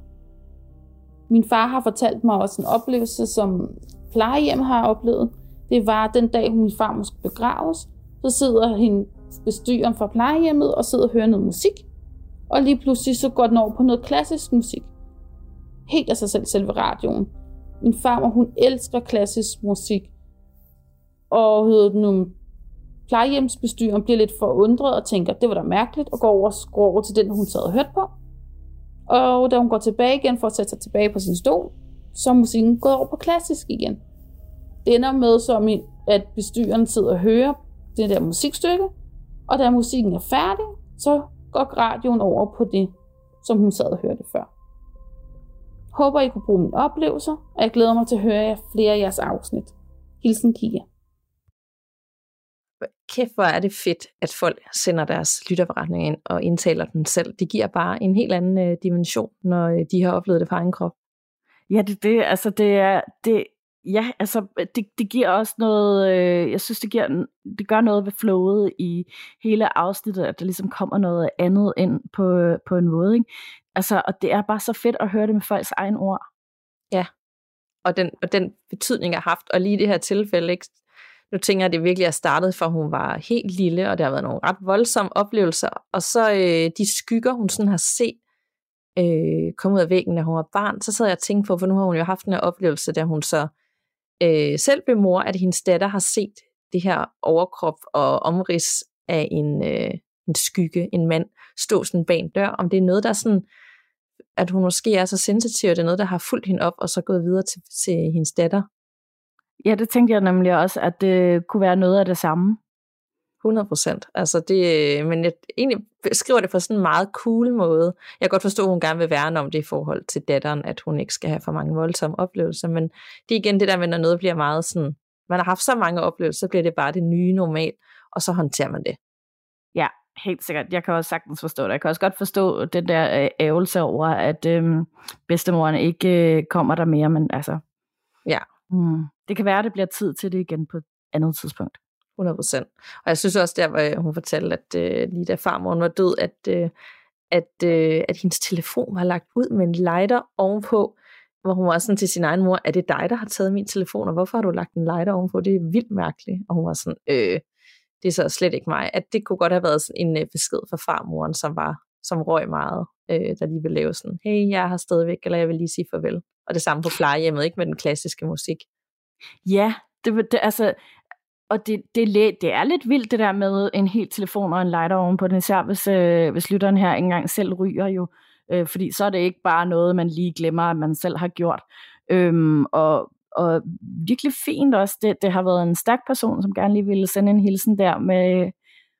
Min far har fortalt mig også en oplevelse, som plejehjem har oplevet. Det var den dag, min farmor skulle begraves, så sidder hende bestyreren fra plejehjemmet og sidder og hører noget musik. Og lige pludselig så går den over på noget klassisk musik. Helt af sig selv, selve radioen. Min farmor, hun elsker klassisk musik. Og hedder den nu, plejehjemsbestyreren bliver lidt forundret og tænker, det var da mærkeligt, og går over, går over til den, hun sad og hørte på. Og da hun går tilbage igen for at sætte sig tilbage på sin stol, så er musikken gået over på klassisk igen. Det ender med, som at bestyreren sidder og hører det der musikstykke, og da musikken er færdig, så går radioen over på det, som hun sad og hørte før. Håber, I kunne bruge mine oplevelser, og jeg glæder mig til at høre jer flere af jeres afsnit. Hilsen Kia. Kæft, hvor er det fedt, at folk sender deres lytterberetning ind og indtaler den selv. Det giver bare en helt anden øh, dimension, når øh, de har oplevet det på egen krop. Ja, det, det, altså det er, det, ja, altså øh, det, det giver også noget, øh, jeg synes det giver, det gør noget ved flowet i hele afsnittet, at der ligesom kommer noget andet ind på, øh, på en måde, ikke? Altså, og det er bare så fedt at høre det med folks egen ord. Ja, og den, og den betydning har haft, og lige i det her tilfælde, ikke? nu tænker jeg, at det virkelig er startet, for hun var helt lille, og det har været nogle ret voldsomme oplevelser, og så øh, de skygger, hun sådan har set, øh, komme ud af væggen, da hun var barn, så sad jeg og tænkte på, for nu har hun jo haft den her oplevelse, da hun så øh, selv blev mor, at hendes datter har set det her overkrop og omrids af en, øh, en skygge, en mand, stå sådan bag en dør, om det er noget, der sådan, at hun måske er så sensitiv, at det er noget, der har fulgt hende op, og så gået videre til, til hendes datter. Ja, det tænkte jeg nemlig også, at det kunne være noget af det samme. 100 procent. Altså det, men jeg egentlig skriver det på sådan en meget cool måde. Jeg kan godt forstå, at hun gerne vil værne om det i forhold til datteren, at hun ikke skal have for mange voldsomme oplevelser, men det er igen det der med, når noget bliver meget sådan, man har haft så mange oplevelser, så bliver det bare det nye normal, og så håndterer man det. Ja, helt sikkert. Jeg kan også sagtens forstå det. Jeg kan også godt forstå den der øh, ævelse over, at øhm, bedstemoren ikke øh, kommer der mere, men altså... Ja. Mm, det kan være, at det bliver tid til det igen på et andet tidspunkt. 100%. Og jeg synes også, der hvor hun fortalte, at øh, lige da farmoren var død, at, øh, at, øh, at hendes telefon var lagt ud med en lighter ovenpå, hvor hun var sådan til sin egen mor, er det dig, der har taget min telefon, og hvorfor har du lagt en lighter ovenpå? Det er vildt mærkeligt. Og hun var sådan, øh, det er så slet ikke mig. At det kunne godt have været sådan en øh, besked fra farmoren, som var som røg meget, øh, der lige ville lave sådan, hey, jeg har stadigvæk, eller jeg vil lige sige farvel. Og det samme på plejehjemmet, ikke med den klassiske musik. Ja, det, det, altså, og det, det, det er lidt vildt det der med en hel telefon og en lighter ovenpå den, især hvis, øh, hvis lytteren her ikke engang selv ryger jo, øh, fordi så er det ikke bare noget, man lige glemmer, at man selv har gjort. Øhm, og, og virkelig fint også, det, det har været en stærk person, som gerne lige ville sende en hilsen der med,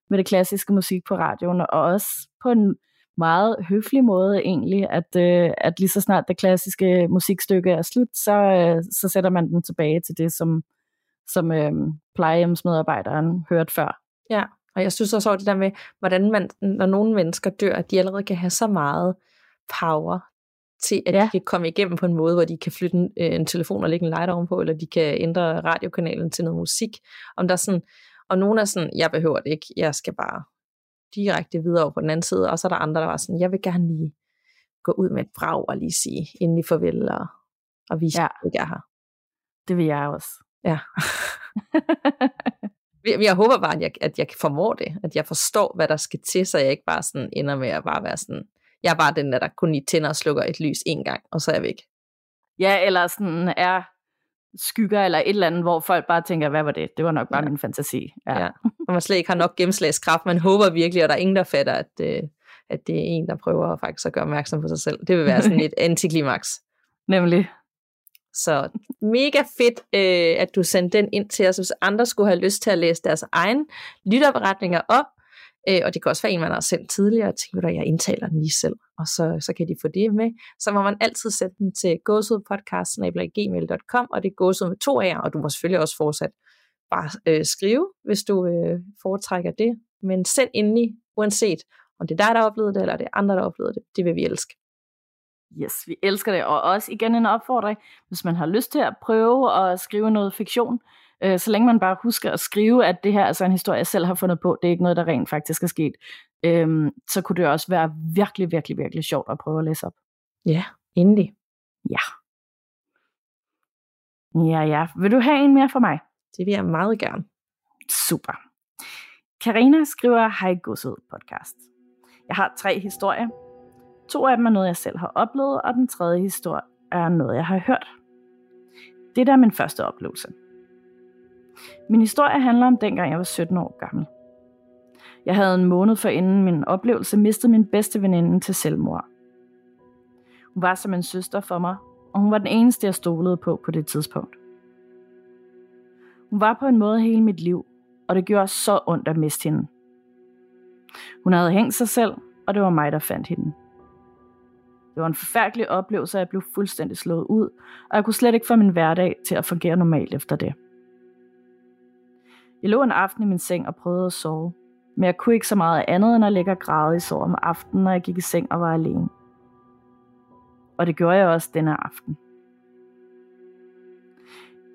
med det klassiske musik på radioen, og også på en meget høflig måde egentlig, at, øh, at lige så snart det klassiske musikstykke er slut, så, øh, så sætter man den tilbage til det, som, som øh, plejehjemsmedarbejderen hørte før. Ja, og jeg synes også over det der med, hvordan man, når nogle mennesker dør, at de allerede kan have så meget power til, at ja. de kan komme igennem på en måde, hvor de kan flytte en, øh, en telefon og lægge en lighter ovenpå, eller de kan ændre radiokanalen til noget musik. Om der er sådan, og nogen er sådan, jeg behøver det ikke, jeg skal bare direkte videre over på den anden side, og så er der andre, der var sådan, jeg vil gerne lige gå ud med et brag og lige sige endelig farvel og, og vise, ja. at jeg er her. Det vil jeg også. Ja. jeg håber bare, at jeg, at jeg formår det, at jeg forstår, hvad der skal til, så jeg ikke bare sådan ender med at bare være sådan, jeg er bare den der, der kun lige tænder og slukker et lys en gang, og så er jeg væk. Ja, eller sådan er skygger eller et eller andet, hvor folk bare tænker, hvad var det? Det var nok bare ja. min fantasi. Ja. ja. Og man slet ikke har nok gennemslagskraft. Man håber virkelig, og der er ingen, der fatter, at, øh, at det er en, der prøver faktisk at gøre opmærksom på sig selv. Det vil være sådan et antiklimaks. Nemlig. Så mega fedt, øh, at du sendte den ind til os, hvis andre skulle have lyst til at læse deres egen lytterberetninger op. Øh, og det kan også være en, man har sendt tidligere, og tænker, at jeg indtaler den lige selv, og så, så kan de få det med. Så må man altid sende dem til gåsudpodcast.gmail.com, og det er gåsud med to af og du må selvfølgelig også fortsat bare øh, skrive, hvis du øh, foretrækker det. Men send endelig, uanset om det er dig, der har oplevet det, eller det er andre, der har oplevet det. Det vil vi elske. Yes, vi elsker det. Og også igen en opfordring, hvis man har lyst til at prøve at skrive noget fiktion, øh, så længe man bare husker at skrive, at det her er altså en historie, jeg selv har fundet på, det er ikke noget, der rent faktisk er sket, øh, så kunne det også være virkelig, virkelig, virkelig sjovt at prøve at læse op. Ja, endelig. Ja. Ja, ja. Vil du have en mere for mig? Det vil jeg meget gerne. Super. Karina skriver Hej Godset podcast. Jeg har tre historier. To af dem er noget, jeg selv har oplevet, og den tredje historie er noget, jeg har hørt. Det der er min første oplevelse. Min historie handler om dengang jeg var 17 år gammel. Jeg havde en måned før inden min oplevelse mistet min bedste veninde til selvmord. Hun var som en søster for mig, og hun var den eneste, jeg stolede på på det tidspunkt. Hun var på en måde hele mit liv, og det gjorde så ondt at miste hende. Hun havde hængt sig selv, og det var mig, der fandt hende. Det var en forfærdelig oplevelse, at jeg blev fuldstændig slået ud, og jeg kunne slet ikke få min hverdag til at fungere normalt efter det. Jeg lå en aften i min seng og prøvede at sove, men jeg kunne ikke så meget andet end at ligge og græde i sorg om aftenen, når jeg gik i seng og var alene. Og det gjorde jeg også denne aften.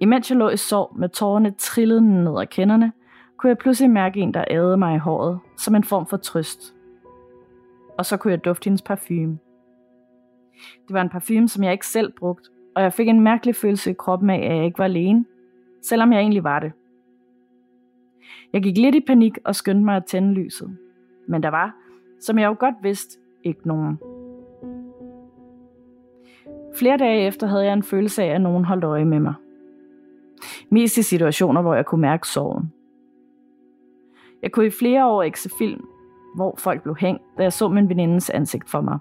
Imens jeg lå i sorg med tårerne trillende ned ad kenderne, kunne jeg pludselig mærke en, der ædede mig i håret, som en form for trøst. Og så kunne jeg dufte hendes parfume. Det var en parfume, som jeg ikke selv brugte, og jeg fik en mærkelig følelse i kroppen af, at jeg ikke var alene, selvom jeg egentlig var det. Jeg gik lidt i panik og skyndte mig at tænde lyset. Men der var, som jeg jo godt vidste, ikke nogen. Flere dage efter havde jeg en følelse af, at nogen holdt øje med mig. Mest i situationer, hvor jeg kunne mærke sorgen. Jeg kunne i flere år ikke se film, hvor folk blev hængt, da jeg så min venindes ansigt for mig.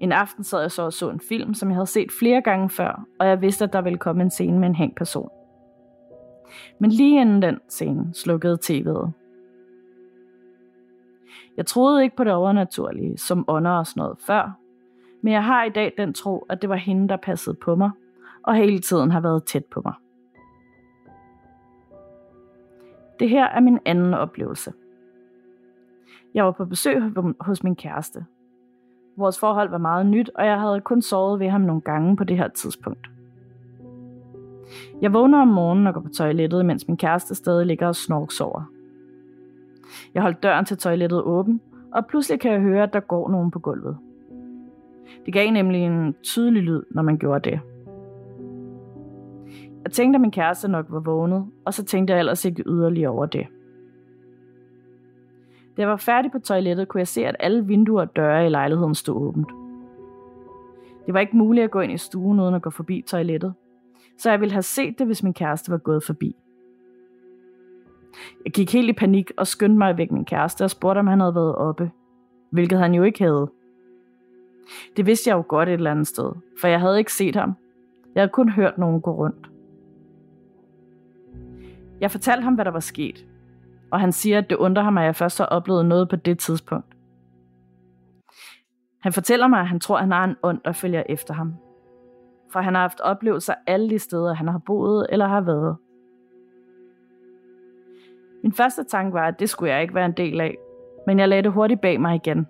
En aften sad jeg så og så en film, som jeg havde set flere gange før, og jeg vidste, at der ville komme en scene med en hængt person. Men lige inden den scene slukkede tv'et. Jeg troede ikke på det overnaturlige, som ånder og sådan noget før, men jeg har i dag den tro, at det var hende, der passede på mig, og hele tiden har været tæt på mig. Det her er min anden oplevelse. Jeg var på besøg hos min kæreste. Vores forhold var meget nyt, og jeg havde kun sovet ved ham nogle gange på det her tidspunkt. Jeg vågner om morgenen og går på toilettet, mens min kæreste stadig ligger og snorksover. Jeg holdt døren til toilettet åben, og pludselig kan jeg høre, at der går nogen på gulvet. Det gav nemlig en tydelig lyd, når man gjorde det. Jeg tænkte, at min kæreste nok var vågnet, og så tænkte jeg ellers ikke yderligere over det. Da jeg var færdig på toilettet, kunne jeg se, at alle vinduer og døre i lejligheden stod åbent. Det var ikke muligt at gå ind i stuen uden at gå forbi toilettet, så jeg ville have set det, hvis min kæreste var gået forbi. Jeg gik helt i panik og skyndte mig væk min kæreste og spurgte, om han havde været oppe, hvilket han jo ikke havde. Det vidste jeg jo godt et eller andet sted, for jeg havde ikke set ham. Jeg havde kun hørt nogen gå rundt. Jeg fortalte ham, hvad der var sket, og han siger, at det undrer ham, at jeg først har oplevet noget på det tidspunkt. Han fortæller mig, at han tror, at han har en ånd, der følger efter ham. For han har haft oplevelser alle de steder, han har boet eller har været. Min første tanke var, at det skulle jeg ikke være en del af, men jeg lagde det hurtigt bag mig igen.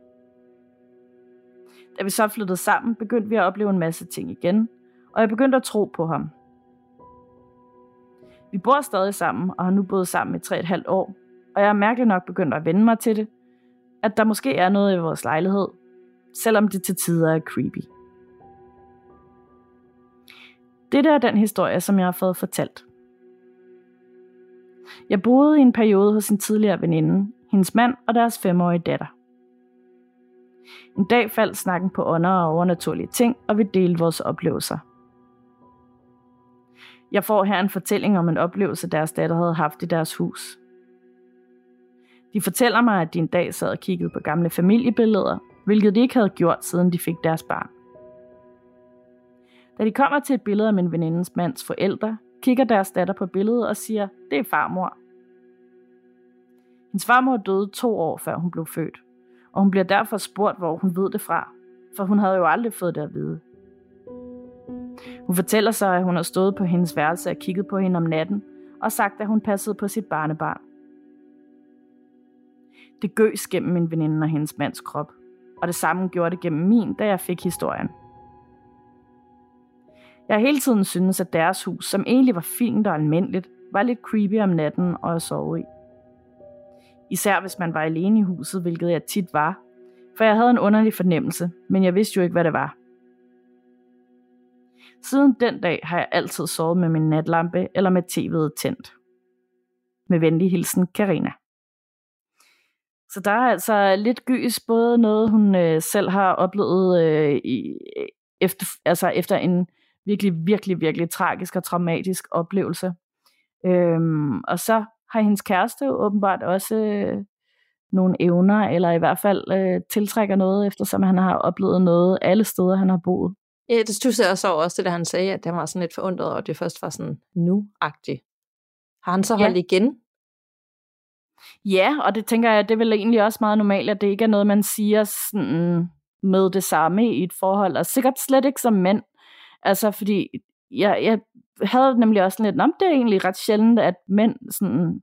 Da vi så flyttede sammen, begyndte vi at opleve en masse ting igen, og jeg begyndte at tro på ham. Vi bor stadig sammen og har nu boet sammen i 3,5 år, og jeg er mærkeligt nok begyndt at vende mig til det, at der måske er noget i vores lejlighed, selvom det til tider er creepy. Dette er den historie, som jeg har fået fortalt. Jeg boede i en periode hos en tidligere veninde, hendes mand og deres femårige datter. En dag faldt snakken på ånder og overnaturlige ting, og vi delte vores oplevelser. Jeg får her en fortælling om en oplevelse, deres datter havde haft i deres hus. De fortæller mig, at de en dag sad og kiggede på gamle familiebilleder, hvilket de ikke havde gjort, siden de fik deres barn. Da de kommer til et billede af min venindens mands forældre, kigger deres datter på billedet og siger, det er farmor. Hendes farmor døde to år før hun blev født, og hun bliver derfor spurgt, hvor hun ved det fra, for hun havde jo aldrig fået det at vide. Hun fortæller sig, at hun har stået på hendes værelse og kigget på hende om natten, og sagt, at hun passede på sit barnebarn. Det gøs gennem min veninde og hendes mands krop, og det samme gjorde det gennem min, da jeg fik historien. Jeg har hele tiden syntes, at deres hus, som egentlig var fint og almindeligt, var lidt creepy om natten og at sove i. Især hvis man var alene i huset, hvilket jeg tit var, for jeg havde en underlig fornemmelse, men jeg vidste jo ikke, hvad det var. Siden den dag har jeg altid sovet med min natlampe eller med tv'et tændt. Med venlig hilsen, Karina. Så der er altså lidt gys, både noget hun øh, selv har oplevet øh, i, efter, altså efter en virkelig, virkelig, virkelig tragisk og traumatisk oplevelse. Øhm, og så har hendes kæreste åbenbart også øh, nogle evner, eller i hvert fald øh, tiltrækker noget, eftersom han har oplevet noget alle steder, han har boet. Ja, det synes jeg også over også det, der han sagde, at han var sådan lidt forundret, og det først var sådan nu-agtigt. Har han så holdt Ja. igen? Ja, og det tænker jeg, det er vel egentlig også meget normalt, at det ikke er noget, man siger sådan med det samme i et forhold, og sikkert slet ikke som mænd. Altså, fordi jeg, jeg havde nemlig også lidt, om det er egentlig ret sjældent, at mænd sådan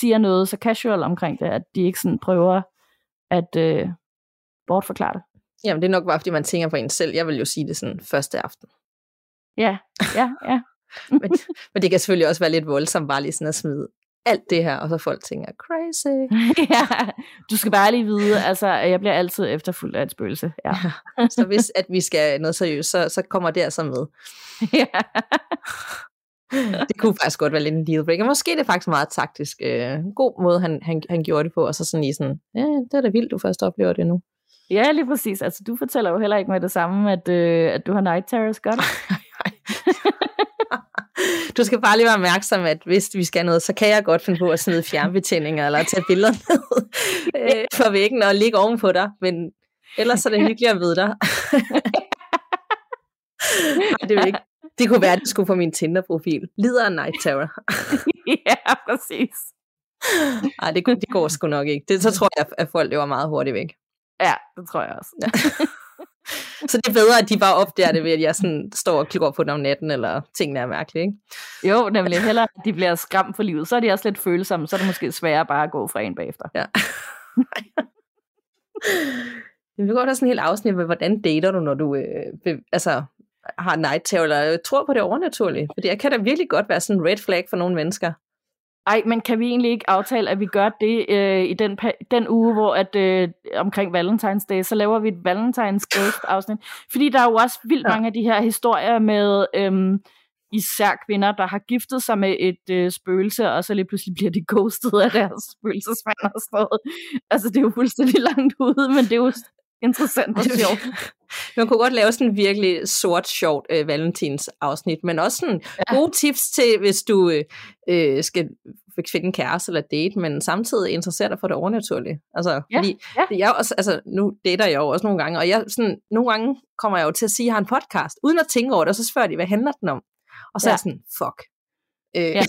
siger noget så casual omkring det, at de ikke sådan prøver at øh, bortforklare det. Jamen, det er nok bare, fordi man tænker på en selv. Jeg vil jo sige det sådan første aften. Ja, ja, ja. Men, men det kan selvfølgelig også være lidt voldsomt, bare lige sådan at smide alt det her, og så folk tænker, crazy. ja. Du skal bare lige vide, altså, at jeg bliver altid efterfulgt af et spøgelse. Ja. Så hvis at vi skal noget seriøst, så, så kommer det altså med. ja. Det kunne faktisk godt være lidt en deal breaker. Måske er det faktisk meget taktisk. Øh, god måde, han, han, han gjorde det på, og så sådan lige sådan, ja, det er da vildt, du først oplever det nu. Ja, lige præcis. Altså, du fortæller jo heller ikke med det samme, at, øh, at du har night terrors, gør du? Du skal bare lige være opmærksom, at hvis vi skal noget, så kan jeg godt finde på at smide fjernbetjeninger, eller tage billeder ned øh, for væggen og ligge ovenpå dig, men ellers er det hyggeligt at vide dig. Ej, det, er ikke. det kunne være, at det skulle på min Tinder-profil. Lider af night terror. ja, præcis. Nej, det, det går sgu nok ikke. Det, så tror jeg, at folk løber meget hurtigt væk. Ja, det tror jeg også. Så det er bedre, at de bare opdager det ved, at jeg sådan står og klikker på dem om natten, eller tingene er mærkelige, ikke? Jo, nemlig heller, at de bliver skræmt for livet. Så er de også lidt følsomme, så er det måske sværere bare at gå fra en bagefter. Ja. Vi godt have sådan en helt afsnit med, hvordan dater du, når du øh, be, altså, har night terror, eller tror på det overnaturlige. Fordi jeg kan da virkelig godt være sådan en red flag for nogle mennesker. Ej, men kan vi egentlig ikke aftale, at vi gør det øh, i den, den uge, hvor at øh, omkring Valentine's Day, så laver vi et Valentine's Ghost afsnit. Fordi der er jo også vildt mange af de her historier med øhm, især kvinder, der har giftet sig med et øh, spøgelse, og så lige pludselig bliver de ghostet af deres spøgelsesmand og sådan noget. Altså, det er jo fuldstændig langt ude, men det er jo interessant og sjovt. Man kunne godt lave sådan en virkelig sort, sjovt øh, Valentins afsnit, men også sådan Ja. gode tips til, hvis du øh, øh, skal finde en kæreste eller date, men samtidig interesserer dig for det overnaturlige. Altså, Ja, fordi ja. jeg også, altså, nu dater jeg jo også nogle gange, og jeg, sådan, nogle gange kommer jeg jo til at sige, at jeg har en podcast, uden at tænke over det, og så spørger de, hvad handler den om? Og så ja. er jeg sådan, fuck. Øh, ja.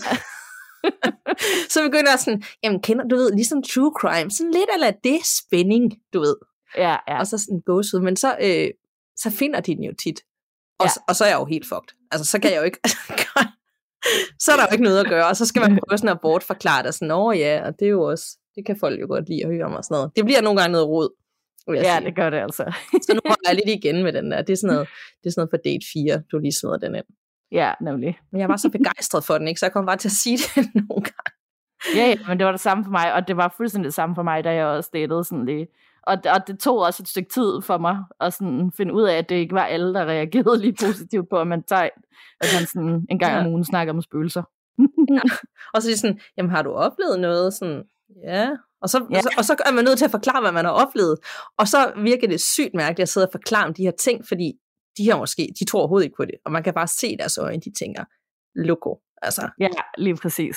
så begynder jeg sådan, jamen kender du ved, ligesom true crime, sådan lidt eller det spænding, du ved Ja, ja. og så sådan gås ud, men så, øh, så finder de den jo tit. Og, Ja. og så er jeg jo helt fucked. Altså, så kan jeg jo ikke... så er der jo ikke noget at gøre, og så skal man prøve sådan at bortforklare det, sådan, åh ja, og det er jo også, det kan folk jo godt lide at høre om og sådan noget. Det bliver nogle gange noget råd, vil jeg ja, sige. det gør det altså. Så nu holder jeg lidt igen med den der. Det er sådan noget, det er sådan noget for date 4, du lige smider den ind. Ja, nemlig. Men jeg var så begejstret for den, ikke? så jeg kom bare til at sige det nogle gange. Ja, ja, men det var det samme for mig, og det var fuldstændig det samme for mig, da jeg også datede sådan lige. Og, og det tog også et stykke tid for mig at sådan finde ud af, at det ikke var alle, der reagerede lige positivt på, at man, tager, at man sådan en gang Ja. om ugen snakker om spøgelser. Og så er de sådan, jamen har du oplevet noget? Sådan, ja. Og så, Ja. ja. så, og så er man nødt til at forklare, hvad man har oplevet. Og så virker det sygt mærkeligt at sidde og forklare om de her ting, fordi de her måske, de tror overhovedet ikke på det. Og man kan bare se deres øjne, de tænker, loko. Altså, Ja, lige præcis.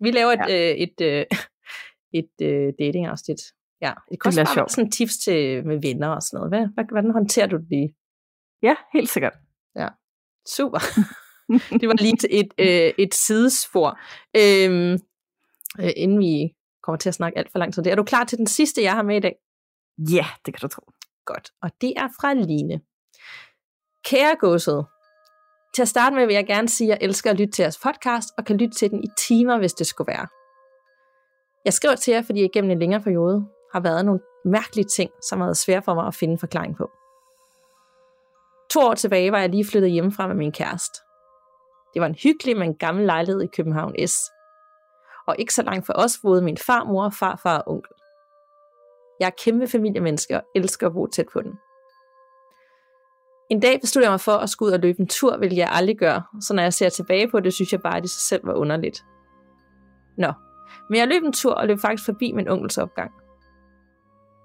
vi laver et, ja. øh, et, øh, et øh, datingafsnit. Ja, det kan Det også være sådan tips til med venner og sådan noget. Hvad, hvordan håndterer du det lige? Ja, helt sikkert. Super. det var lige til et, øh, et sidespor. Øhm, øh, inden vi kommer til at snakke alt for langt om det. Er du klar til den sidste, jeg har med i dag? Ja, det kan du tro. Godt. Og det er fra Line. Kære godset, til at starte med vil jeg gerne sige, at jeg elsker at lytte til jeres podcast, og kan lytte til den i timer, hvis det skulle være. Jeg skriver til jer, fordi jeg gennem en længere periode har været nogle mærkelige ting, som har været svære for mig at finde en forklaring på. To år tilbage var jeg lige flyttet hjemmefra med min kæreste. Det var en hyggelig, men gammel lejlighed i København S. Og ikke så langt fra os boede min farmor, farfar og onkel. Jeg er kæmpe familiemenneske og elsker at bo tæt på den. En dag besluttede jeg mig for at skulle ud og løbe en tur, hvilket jeg aldrig gør, så når jeg ser tilbage på det, synes jeg bare, at det sig selv var underligt. Nå, men jeg løb en tur og løb faktisk forbi min onkels opgang.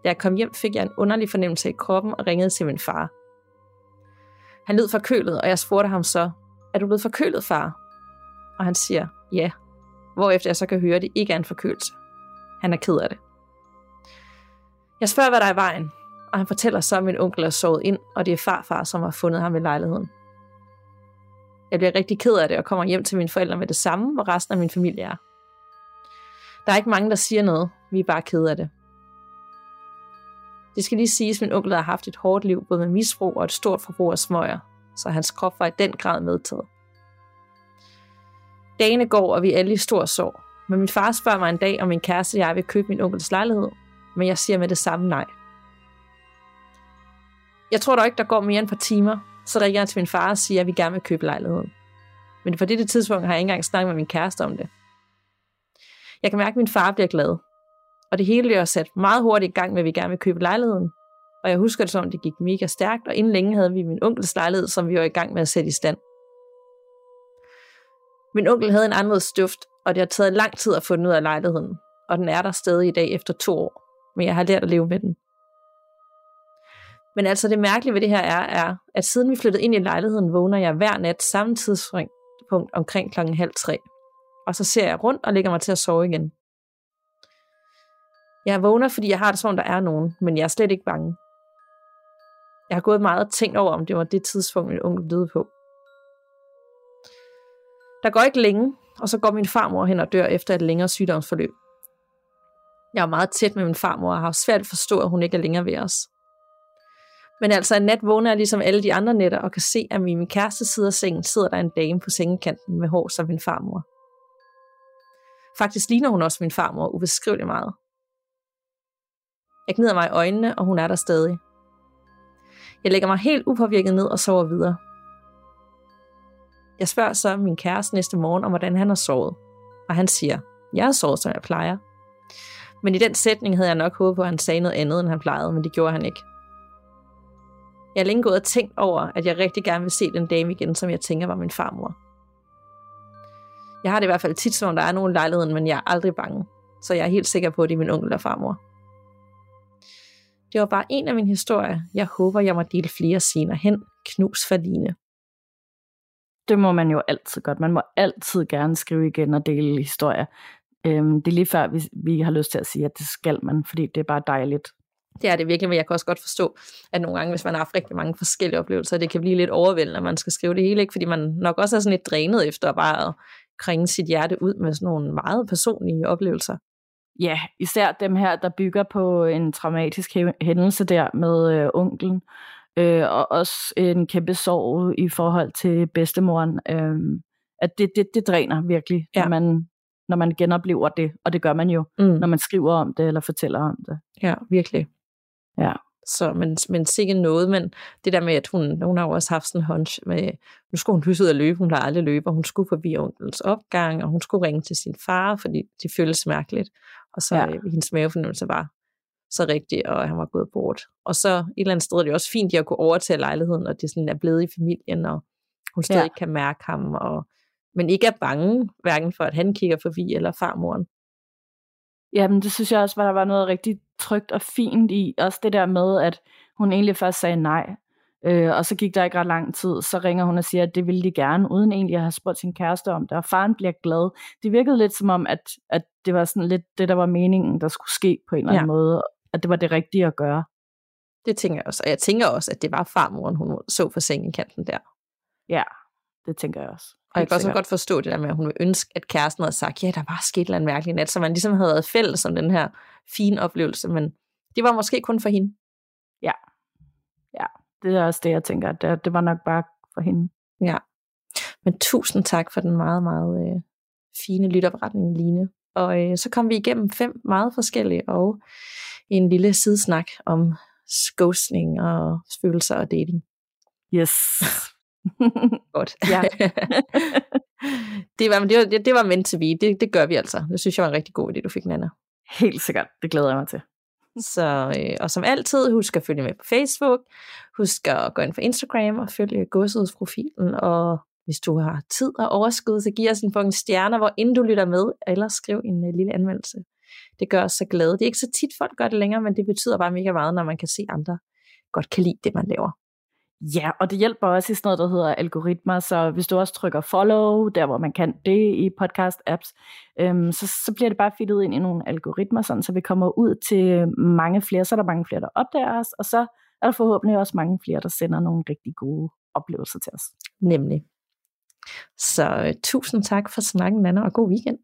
Da jeg kom hjem, fik jeg en underlig fornemmelse i kroppen og ringede til min far. Han lød forkølet, og jeg spurgte ham så, er du blevet forkølet, far? Og han siger, ja. Hvorefter jeg så kan høre, at det ikke er en forkølelse. Han er ked af det. Jeg spørger, hvad der er i vejen, og han fortæller så, at min onkel er sovet ind, og det er farfar, som har fundet ham i lejligheden. Jeg bliver rigtig ked af det og kommer hjem til mine forældre med det samme, hvor resten af min familie er. Der er ikke mange, der siger noget. Vi er bare ked af det. Det skal lige siges, at min onkel havde haft et hårdt liv, både med misbrug og et stort forbrug af smøger, så hans krop var i den grad medtaget. Dagene går, og vi er alle i stor sorg. Men min far spørger mig en dag, om min kæreste og jeg vil købe min onkels lejlighed, men jeg siger med det samme nej. Jeg tror dog ikke, der går mere end et par timer, så ringer jeg til min far og siger, at vi gerne vil købe lejligheden. Men på dette tidspunkt har jeg ikke engang snakket med min kæreste om det. Jeg kan mærke, at min far bliver glad. Og det hele bliver sat meget hurtigt i gang med, at vi gerne vil købe lejligheden. Og jeg husker det som, det gik mega stærkt, og inden længe havde vi min onkels lejlighed, som vi var i gang med at sætte i stand. Min onkel havde en anden støft, og det har taget lang tid at få den ud af lejligheden, og den er der stadig i dag efter to år, men jeg har lært at leve med den. Men altså det mærkelige ved det her er, er, at siden vi flyttede ind i lejligheden, vågner jeg hver nat samme tidspunkt omkring klokken halv tre. Og så ser jeg rundt og lægger mig til at sove igen. Jeg vågner, fordi jeg har det sådan, der er nogen, men jeg er slet ikke bange. Jeg har gået meget og tænkt over, om det var det tidspunkt, min onkel døde på. Der går ikke længe, og så går min farmor hen og dør efter et længere sygdomsforløb. Jeg er meget tæt med min farmor og har svært at forstå, at hun ikke er længere ved os. Men altså en nat vågner jeg ligesom alle de andre nætter og kan se, at i min kæreste side af sengen sidder der en dame på sengekanten med hår som min farmor. Faktisk ligner hun også min farmor ubeskriveligt meget. Jeg gnider mig i øjnene, og hun er der stadig. Jeg lægger mig helt upåvirket ned og sover videre. Jeg spørger så min kæreste næste morgen om, hvordan han har sovet. Og han siger, jeg har sovet, som jeg plejer. Men i den sætning havde jeg nok håbet på, at han sagde noget andet, end han plejede, men det gjorde han ikke. Jeg har længe gået og tænkt over, at jeg rigtig gerne vil se den dame igen, som jeg tænker var min farmor. Jeg har det i hvert fald tit, som der er nogen lejligheden, men jeg er aldrig bange. Så jeg er helt sikker på, at det er min onkel og farmor. Det var bare en af mine historier. Jeg håber, jeg må dele flere senere hen. Knus for Line. Det må man jo altid godt. Man må altid gerne skrive igen og dele historier. Øhm, det er lige før, vi, vi har lyst til at sige, at det skal man, fordi det er bare dejligt. Det er det virkelig, men jeg kan også godt forstå, at nogle gange, hvis man har haft rigtig mange forskellige oplevelser, det kan blive lidt overvældende, at man skal skrive det hele, ikke? fordi man nok også er sådan lidt drænet efter bare at kringe sit hjerte ud med sådan nogle meget personlige oplevelser. Ja, især dem her, der bygger på en traumatisk hændelse der med øh, onklen, øh, og også en kæmpe sorg i forhold til bedstemoren. Øh, at det, det, det dræner virkelig, ja. når, man, når man genoplever det, og det gør man jo, mm. når man skriver om det eller fortæller om det. Ja, virkelig. Ja. Så, men, men sikkert noget, men det der med, at hun, hun har jo også haft sådan en hunch med, nu skulle hun pludselig ud at løbe, hun plejer aldrig løbe, og hun skulle forbi onkelens opgang, og hun skulle ringe til sin far, fordi det føltes mærkeligt. Og så ja. hendes mavefornemmelse var så rigtig, og han var gået bort. Og så et eller andet sted er det også fint, at jeg kunne overtage lejligheden, og det sådan er blevet i familien, og hun stadig ja. kan mærke ham, og, men ikke er bange, hverken for, at han kigger forbi, eller farmoren. Jamen, det synes jeg også, var der var noget rigtig trygt og fint i. Også det der med, at hun egentlig først sagde nej. Øh, og så gik der ikke ret lang tid, så ringer hun og siger, at det ville de gerne, uden egentlig at have spurgt sin kæreste om det. Og faren bliver glad. Det virkede lidt som om, at, at det var sådan lidt det, der var meningen, der skulle ske på en eller anden ja. måde. At det var det rigtige at gøre. Det tænker jeg også. Og jeg tænker også, at det var farmoren, hun så for sengekanten der. Ja, det tænker jeg også. Og jeg kan også godt forstå det der med, at hun vil ønske, at kæresten havde sagt, ja, der var sket en mærkelig nat, så man ligesom havde været fælles om den her fine oplevelse, men det var måske kun for hende. Ja, ja, det er også det, jeg tænker, at det, det var nok bare for hende. Ja, men tusind tak for den meget, meget øh, fine lytopretning, Line. Og øh, så kom vi igennem fem meget forskellige, og en lille sidesnak om ghosting og følelser og dating. Yes. Godt. Ja. det, var, det, var, det, var meant to be. Det, det gør vi altså. Det synes jeg var en rigtig god idé, du fik, Nana. Helt sikkert. Det glæder jeg mig til. Så, øh, og som altid, husk at følge med på Facebook. Husk at gå ind på Instagram og følge profilen. Og hvis du har tid og overskud, så giv os en bunke stjerner, hvor inden du lytter med, eller skriv en uh, lille anmeldelse. Det gør os så glade. Det er ikke så tit, folk gør det længere, men det betyder bare mega meget, når man kan se andre godt kan lide det, man laver. Ja, og det hjælper også i sådan noget, der hedder algoritmer, så hvis du også trykker follow, der hvor man kan det i podcast-apps, øhm, så, så bliver det bare fittet ind i nogle algoritmer, sådan, så vi kommer ud til mange flere, så er der mange flere, der opdager os, og så er der forhåbentlig også mange flere, der sender nogle rigtig gode oplevelser til os. Nemlig. Så øh, tusind tak for snakken, Nana, og god weekend.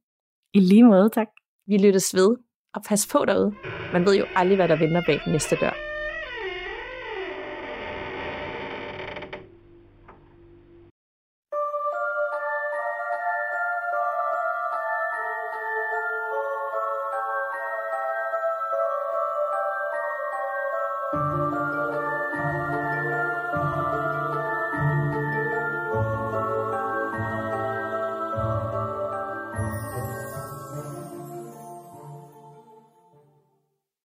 I lige måde, tak. Vi lyttes ved, og pas på derude. Man ved jo aldrig, hvad der venter bag den næste dør.